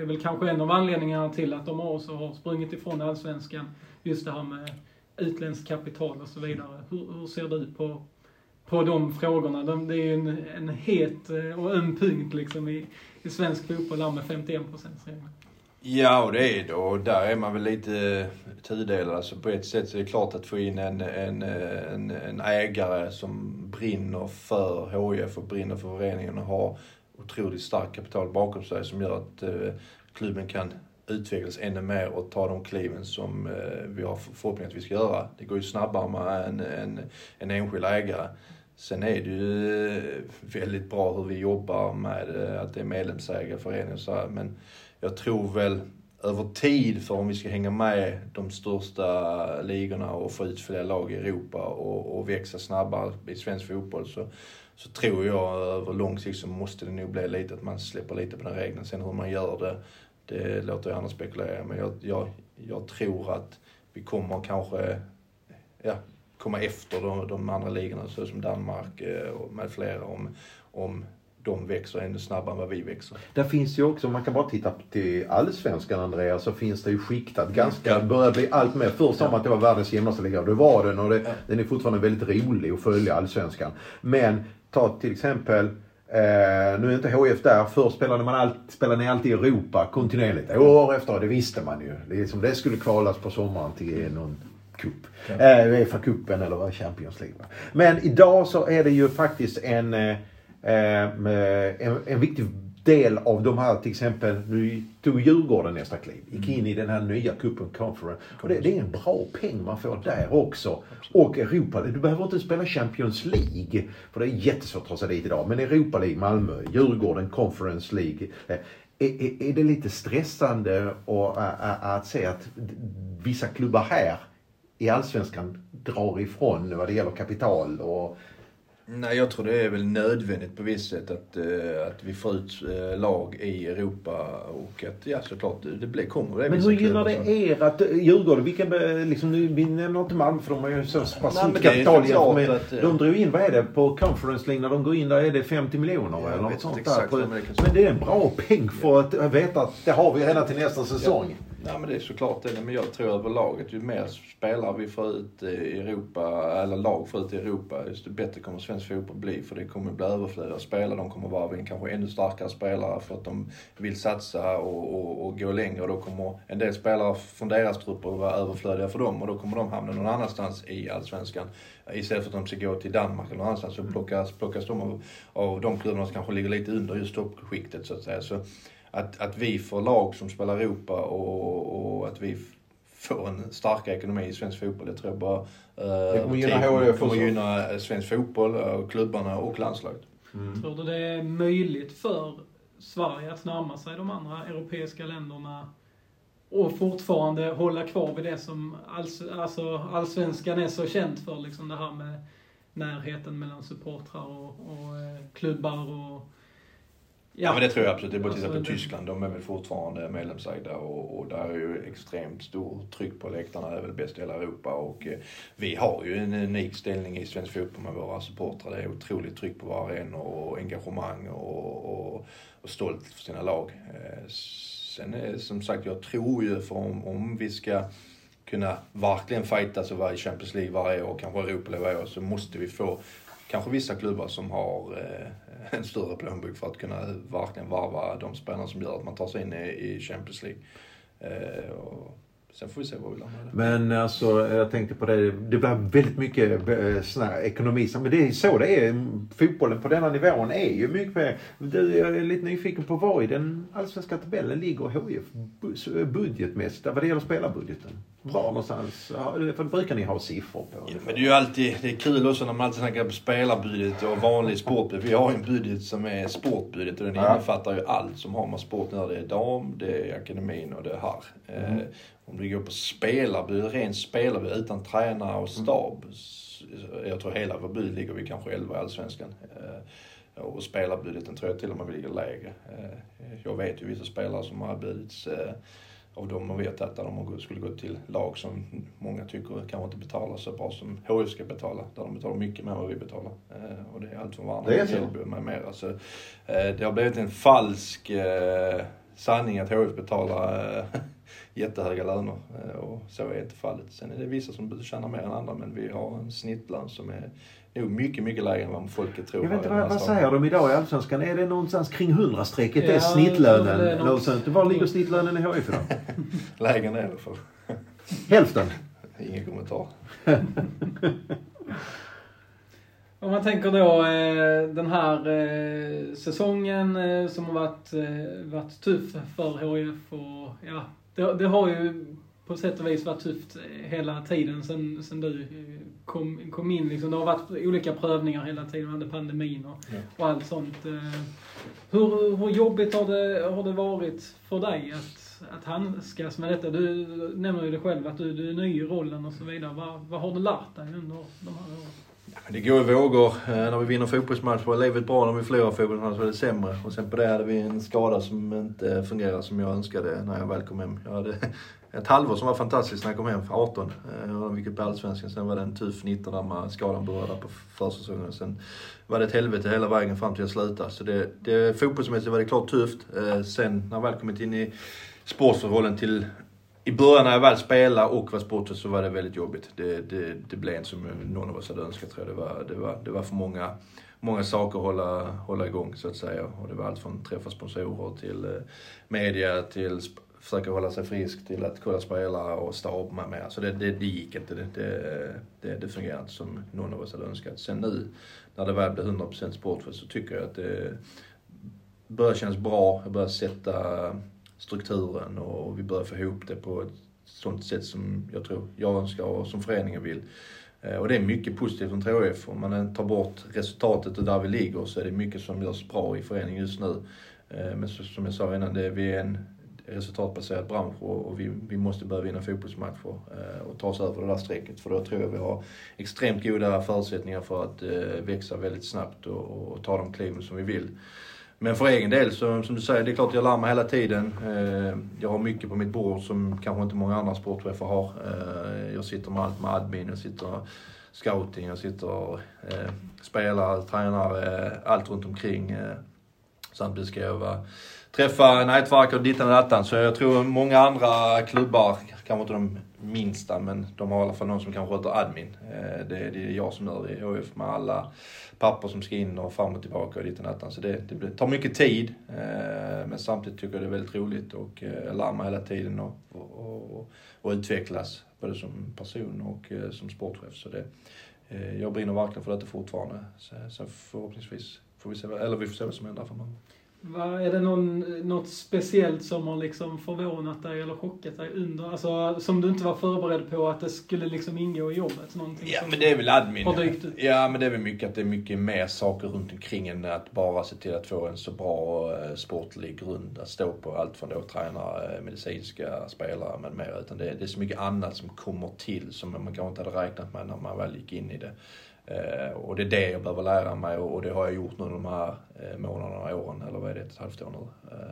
S3: är väl kanske en av anledningarna till att de också har sprungit ifrån allsvenskan. Just det här med utländskt kapital och så vidare. Hur, hur ser du på, på de frågorna? De, det är ju en, en het eh, och öm punkt liksom i, i svensk fotboll där med 51 regeln.
S2: Ja, och det är det. Och där är man väl lite eh, tudelad. Alltså på ett sätt så är det klart att få in en, en, eh, en, en ägare som brinner för HIF och brinner för föreningen och har otroligt starkt kapital bakom sig som gör att eh, klubben kan utvecklas ännu mer och ta de kliven som eh, vi har förhoppning att vi ska göra. Det går ju snabbare med en, en, en enskild ägare. Sen är det ju eh, väldigt bra hur vi jobbar med eh, att det är medlemsägare, föreningar och så här. Men jag tror väl över tid, för om vi ska hänga med de största ligorna och få ut fler lag i Europa och, och växa snabbare i svensk fotboll så, så tror jag över lång sikt så måste det nog bli lite att man släpper lite på den regeln. Sen hur man gör det, det låter jag andra spekulera. Men jag, jag, jag tror att vi kommer kanske, ja, komma efter de, de andra ligorna såsom Danmark eh, och med flera om, om de växer ännu snabbare än vad vi växer.
S1: Där finns ju också, man kan bara titta till allsvenskan Andreas, så finns det ju skiktat ganska,
S2: Ja.
S1: börjar bli allt mer. Först sa man att det var världens jämnaste liga och det var den och det,
S2: Ja.
S1: den är fortfarande väldigt rolig att följa allsvenskan. Men ta till exempel Eh, nu är inte HF där. Förr spelade, man allt, spelade ni alltid i Europa kontinuerligt. År efter år, det visste man ju. Det, är som det skulle kvalas på sommaren till någon cup. Eh, Uefa-cupen eller vad Champions League. Men idag så är det ju faktiskt en, eh, eh, en, en viktig del av de här, till exempel, nu tog Djurgården nästa kliv. Gick in i den här nya cupen Conference. Och det, det är en bra peng man får där också. Och Europa, du behöver inte spela Champions League. För det är jättesvårt att ta sig dit idag. Men Europa League, Malmö, Djurgården, Conference League. eh, Är, är, är det lite stressande och, ä, att se att vissa klubbar här i Allsvenskan drar ifrån vad det gäller kapital och
S2: Nej, jag tror det är väl nödvändigt på visst sätt att, eh, att vi får ut eh, lag i Europa och att, ja såklart, det, det blir, kommer det
S1: Men hur gynnar det er att eh, Djurgården, vilken, liksom, nu, vi nämner inte Malmö för de har ju så pass
S2: Nej,
S1: stort
S2: men
S1: kapital med,
S2: att,
S1: De drog in, vad är det, på Conference League när de går in där är det 50 miljoner
S2: jag
S1: eller något sånt där.
S2: exakt
S1: På-
S2: vad det
S1: Men det är en bra peng för att veta att det har vi redan till nästa säsong.
S2: Ja men det är såklart det. Men jag tror överlag att ju mer spelare vi får ut i Europa, eller lag får ut i Europa, desto bättre kommer svensk fotboll bli. För det kommer bli överflöd av spelare. De kommer vara en kanske ännu starkare spelare för att de vill satsa och, och, och gå längre. Och då kommer en del spelare från deras trupper vara överflödiga för dem och då kommer de hamna någon annanstans i Allsvenskan. Istället för att de ska gå till Danmark eller någon annanstans så plockas, plockas de av, av de klubbarna som kanske ligger lite under just toppskiktet så att säga. Så att, att vi får lag som spelar Europa och, och att vi f- får en starkare ekonomi i svensk fotboll. Det tror jag bara eh,
S1: Det kommer gynna HIF
S2: kommer gynna eh, svensk fotboll, och klubbarna och landslaget.
S3: Tror du det är möjligt för Sverige att närma sig de andra europeiska länderna och fortfarande hålla kvar vid det som alls, alltså, allsvenskan är så känt för, liksom det här med närheten mellan supportrar och, och eh, klubbar och...
S2: Ja, men det tror jag absolut. Det är bara att titta på Tyskland. De är väl fortfarande medlemsägda och, och där är ju extremt stor tryck på läktarna. Det är väl bäst i hela Europa och eh, vi har ju en unik ställning i svensk fotboll med våra supportrar. Det är otroligt tryck på våra arenor och engagemang och, och, och stolt för sina lag. Eh, sen är som sagt, jag tror ju för om, om vi ska kunna verkligen fightas och vara i Champions League varje år, kanske Europa varje år, så måste vi få kanske vissa klubbar som har eh, en större plånbok för att kunna verkligen varva de spelarna som gör att man tar sig in i, i Champions League. Eh, och sen får vi se vad vi landar i.
S1: Men alltså, jag tänkte på det. Det blir väldigt mycket eh, sån här ekonomi. Men det är så det är. Fotbollen på denna nivån är ju mycket mer. Du, Jag är lite nyfiken på var i den allsvenska tabellen ligger HIF budgetmässigt vad det gäller spelarbudgeten? Var någonstans? För det brukar ni ha siffror på.
S2: Ja, men det är ju alltid, det är kul också när man alltid snackar om spelarbudget och vanlig sportbudget. Vi har ju en budget som är sportbudget och den
S1: Ja.
S2: innefattar ju allt som har med sport nu. Det är dam, det är akademin och det är här.
S1: Mm.
S2: Eh, om du går på spelarbudget, ren spelarbudget utan tränare och stab. s- Jag tror hela vår budget ligger vi kanske 11 i Allsvenskan. Eh, och spelarbudgeten tror jag till och med vi ligger lägre. Eh, jag vet ju vissa spelare som har erbjudits av dem och vet att de skulle gå till lag som många tycker kanske inte betalar så bra som HIF ska betala. Där de betalar mycket mer än vad vi betalar. Eh, och det är allt från
S1: är
S2: till
S1: så.
S2: Tällby med mera. Så, eh, det har blivit en falsk eh, sanning att HIF betalar eh, <laughs> jättehöga löner. Eh, och så är inte fallet. Sen är det vissa som tjänar mer än andra men vi har en snittlön som är nog mycket, mycket lägre än vad folket tror.
S1: Jag vet inte vad, vad säger de idag i Allsvenskan? Är det någonstans kring 100-strecket? det är
S3: Ja,
S1: snittlönen?
S3: det är
S1: eller
S3: något-.
S1: Var ligger snittlönen i HIF idag? <laughs>
S2: Lägre än i alla fall.
S1: Hälften?
S2: Ingen kommentar. <laughs>
S3: Om man tänker då eh, den här eh, säsongen eh, som har varit, varit tuff för HIF och ja, det, det har ju på sätt och vis varit tufft eh, hela tiden sen, sen du eh, kom, kom in. Liksom. Det har varit olika prövningar hela tiden under pandemin och,
S2: Ja.
S3: och allt sånt. eh. Hur, hur jobbigt har det, har det varit för dig att, att handskas med detta? Du nämner ju det själv att du, du är ny i rollen och så vidare. Vad, vad har du lärt dig under de här åren?
S2: Det går i vågor. När vi vinner fotbollsmatch var livet bra, när vi förlorar fotbollsmatch var det sämre. Och sen på det hade vi en skada som inte fungerade som jag önskade när jag väl kom hem. Jag hade ett halvår som var fantastiskt när jag kom hem, 18. De gick upp på Allsvenskan. Sen var det en tuff 19 där med skadan började på försäsongen. Sen var det ett helvete hela vägen fram till jag slutade. Så det, det, fotbollsmässigt var det klart tufft. Eh, sen när jag väl kommit in i sportsförhållanden till i början när jag väl spelade och var sportchef så var det väldigt jobbigt. Det, det, det blev inte som någon av oss hade önskat tror jag. Det var, det var, det var för många, många saker att hålla, hålla igång så att säga. Och det var allt från träffa sponsorer till eh, media till försöka hålla sig frisk till att kolla spelare och stab med mer. Så det, det, det gick inte. Det, det, det, det fungerade inte som någon av oss hade önskat. Sen nu när det väl blir 100% sportchef så tycker jag att det börjar kännas bra. Jag börjar sätta strukturen och vi börjar få ihop det på ett sånt sätt som jag tror jag önskar och som föreningen vill. Eh, och det är mycket positivt från THF. Om man tar bort resultatet och där vi ligger så är det mycket som görs bra i föreningen just nu. Eh, men som jag sa innan, det är vi är en resultatbaserad bransch och vi, vi måste börja vinna fotbollsmatcher eh, och ta oss över det där strecket. För då tror jag vi har extremt goda förutsättningar för att eh, växa väldigt snabbt och, och ta de kliven som vi vill. Men för egen del, så, som du säger, det är klart jag lär mig hela tiden. Eh, jag har mycket på mitt bord som kanske inte många andra sportchefer har. Eh, jag sitter med allt med admin, jag sitter scouting, jag sitter spelare, tränare, allt runt omkring. Samtidigt ska jag vara, träffa nätverk och dittan och dattan. Så jag tror många andra klubbar, kanske inte de minsta, men de har i alla fall någon som kan sköta admin. Eh, det är jag som gör det i HF med alla papper som ska in och fram och tillbaka och dittan och dattan. Så det, det tar mycket tid. Eh, men samtidigt tycker jag det är väldigt roligt och eh, jag lär mig hela tiden och, och, och, och utvecklas. Både som person och som sportchef. Så det, jag brinner verkligen för detta fortfarande. Så, så förhoppningsvis får vi se, eller vi får se vad som händer framöver.
S3: Va, är det någon, något speciellt som har liksom förvånat dig eller chockat dig under, alltså som du inte var förberedd på att det skulle liksom ingå i jobbet? Någonting
S2: ja men det är väl admin. Ja men det är väl mycket att det är mycket mer saker runt omkring än att bara se till att få en så bra eh, sportlig grund att stå på. Allt från då tränare, eh, medicinska spelare med mer. Utan det, det är så mycket annat som kommer till som man kanske inte hade räknat med när man väl gick in i det. Eh, och det är det jag behöver lära mig och det har jag gjort nu de här eh, månaderna, åren, eller vad är det, ett halvt år nu. Eh,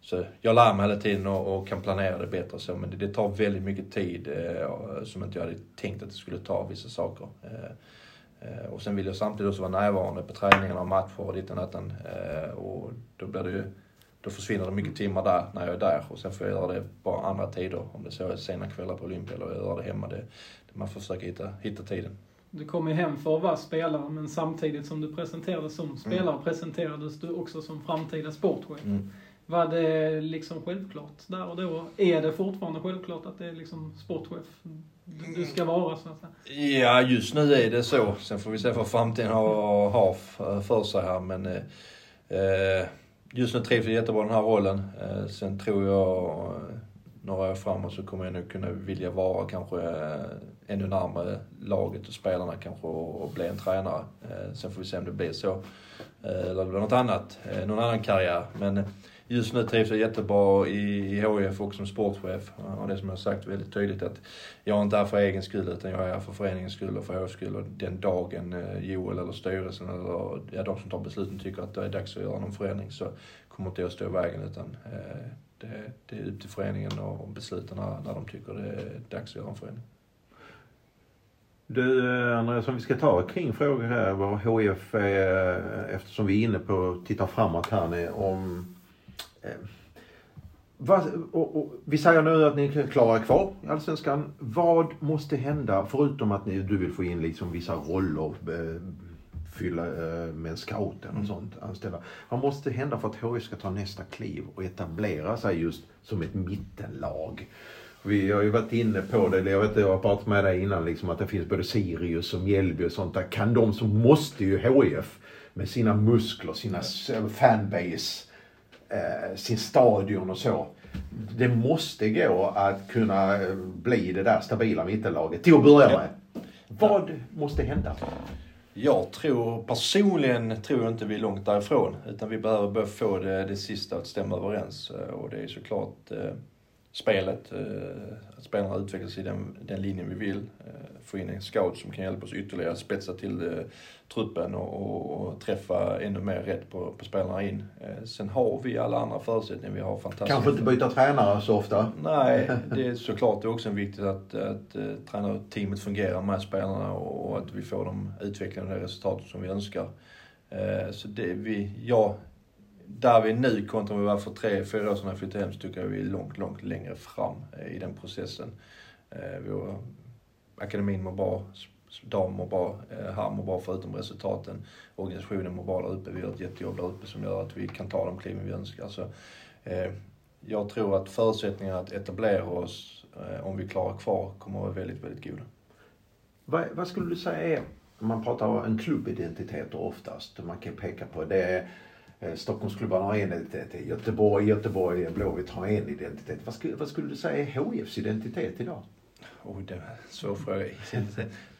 S2: så jag lär mig hela tiden och, kan planera det bättre så, men det, tar väldigt mycket tid eh, som inte jag hade tänkt att det skulle ta vissa saker. Eh, eh, och sen vill jag samtidigt också vara närvarande på träningarna och matcher och ditt och natten. Och då blir det ju, då försvinner det mycket timmar där när jag är där och sen får jag göra det på andra tider. Om det så är sena kvällar på Olympia eller jag gör det hemma. Det, man får försöka hitta, hitta tiden.
S3: Du kom ju hem för att vara spelare, men samtidigt som du presenterades som spelare mm. presenterades du också som framtida sportchef. Mm. Var det liksom självklart där och då? Är det fortfarande självklart att det är liksom sportchef du ska vara, så att säga?
S2: Ja, just nu är det så. Sen får vi se vad framtiden har, har för sig här, men eh, eh, just nu trivs jag jättebra i den här rollen. Eh, sen tror jag några år framåt så kommer jag nog kunna vilja vara kanske eh, ännu närmare laget och spelarna kanske och, och bli en tränare. Eh, sen får vi se om det blir så. Eh, eller det blir något annat, eh, någon annan karriär. Men just nu trivs jag jättebra i, i HIF och som sportchef. Och det som jag har sagt väldigt tydligt att jag är inte här för egen skull utan jag är här för föreningens skull och för HIFs skull. Och den dagen eh, Joel eller styrelsen eller ja, de som tar besluten tycker att det är dags att göra någon förändring så kommer inte jag stå i vägen utan eh, det, det är upp till föreningen och besluten när, när de tycker det är dags att göra en förändring.
S1: Du Andreas, om vi ska ta kring frågor här vad HIF är, eftersom vi är inne på att titta framåt här nu om eh, vad, och, och, vi säger nu att ni klarar kvar i Allsvenskan. Vad måste hända, förutom att ni, du vill få in liksom vissa roller, eh, fylla eh, med scouten och mm. sånt, anställa. Vad måste hända för att HIF ska ta nästa kliv och etablera sig just som ett mittenlag? Vi har ju varit inne på det, jag vet jag har pratat med dig innan, liksom, att det finns både Sirius och Mjällby och sånt där. Kan de så måste ju HIF med sina muskler, sina fanbase, eh, sin stadion och så. Det måste gå att kunna eh, bli det där stabila mittenlaget till att börja med. Vad måste hända?
S2: Jag tror personligen tror jag inte vi är långt därifrån. Utan vi behöver börja få det, det sista att stämma överens. Och det är såklart eh, spelet. Eh, att spelarna utvecklas i den, den linjen vi vill. Eh, få in en scout som kan hjälpa oss ytterligare spetsa till eh, truppen och, och, träffa ännu mer rätt på, på spelarna in. sen har vi alla andra förutsättningar. Vi har fantastiska...
S1: Kanske inte byta tränare så ofta?
S2: Nej, <laughs> det är såklart det är också viktigt att, att, att tränarteamet fungerar med spelarna och att vi får de utvecklande resultat som vi önskar. Så det vi, ja, där vi är nu kontra vi var för tre, fyra år sedan när jag flyttade hem så tycker jag vi är långt, långt längre fram eh, i den processen. Eh, vår akademin mår bra, dam mår bra, eh, här mår bra förutom resultaten. Organisationen mår bra där uppe. Vi gör ett jättejobb där uppe som gör att vi kan ta de kliven vi önskar. Så, jag tror att förutsättningarna att etablera oss, om vi klarar kvar, kommer att vara väldigt, väldigt goda.
S1: Vad, vad skulle du säga är, man pratar om en klubbidentitet oftast, man kan peka på det Stockholmsklubbarna har en identitet, Göteborg, Göteborg, Blåvitt har en identitet. Vad skulle, vad skulle du säga är HIFs identitet idag?
S2: Oj, det var en svår fråga.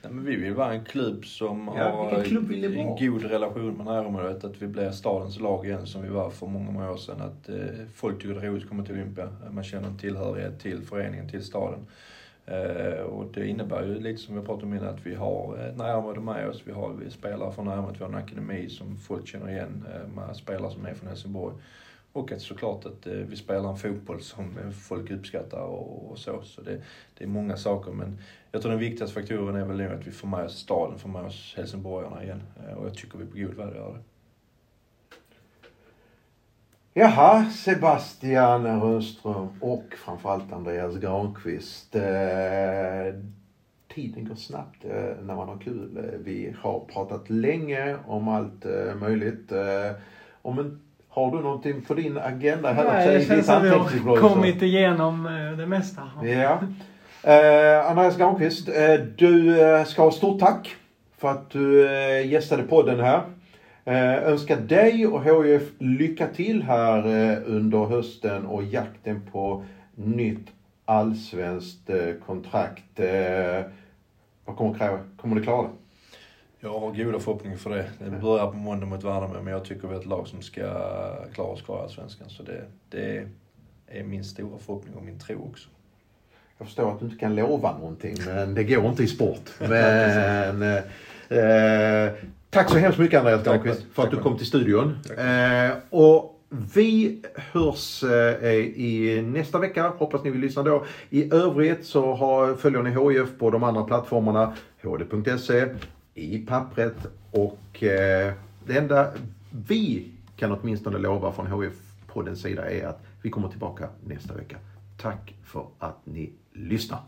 S2: Nej, men vi vill vara en klubb som
S1: ja,
S2: har
S1: klubb
S2: en god relation med närområdet. Att vi blir stadens lag igen som vi var för många, många år sedan. Att eh, folk tycker det är roligt att komma till Olympia. Man känner en tillhörighet till föreningen, till staden. Eh, och det innebär ju lite som vi pratade om innan att vi har eh, ett närområde med oss. Vi har vi spelare från närområdet, vi har en akademi som folk känner igen eh, med spelare som är från Helsingborg. Och att såklart att vi spelar en fotboll som folk uppskattar och, och så. Så det, det, är många saker men jag tror den viktigaste faktorn är väl nu att vi får med oss staden, får med oss helsingborgarna igen. Och jag tycker vi är på god väg att göra det.
S1: Jaha, Sebastian Rönnström och framförallt Andreas Granqvist. Eh, tiden går snabbt eh, när man har kul. Eh, vi har pratat länge om allt eh, möjligt. Om en, har du någonting på din agenda
S3: här? Nej, det känns som vi har kommit igenom det mesta.
S1: Ja. Andreas Granqvist, du ska ha stort tack för att du gästade podden här. Eh, önskar dig och HIF lycka till här eh, under hösten och jakten på nytt allsvenskt eh, kontrakt. Vad kommer, kräva? kommer du klara det?
S2: Jag har goda förhoppningar för det. Det börjar på måndag mot Värnamo, men jag tycker vi är ett lag som ska klara oss kvar i Allsvenskan. Så det, det är min stora förhoppning och min tro också.
S1: Jag förstår att du inte kan lova någonting, men det går inte i sport. <laughs> Men, eh, Tack så hemskt mycket Andreas Dahlqvist för att du kom till studion. Eh, och vi hörs eh, i nästa vecka. Hoppas ni vill lyssna då. I övrigt så har, följer ni HIF på de andra plattformarna. hd.se, i pappret och eh, det enda vi kan åtminstone lova från HIF på den sida är att vi kommer tillbaka nästa vecka. Tack för att ni lyssnar.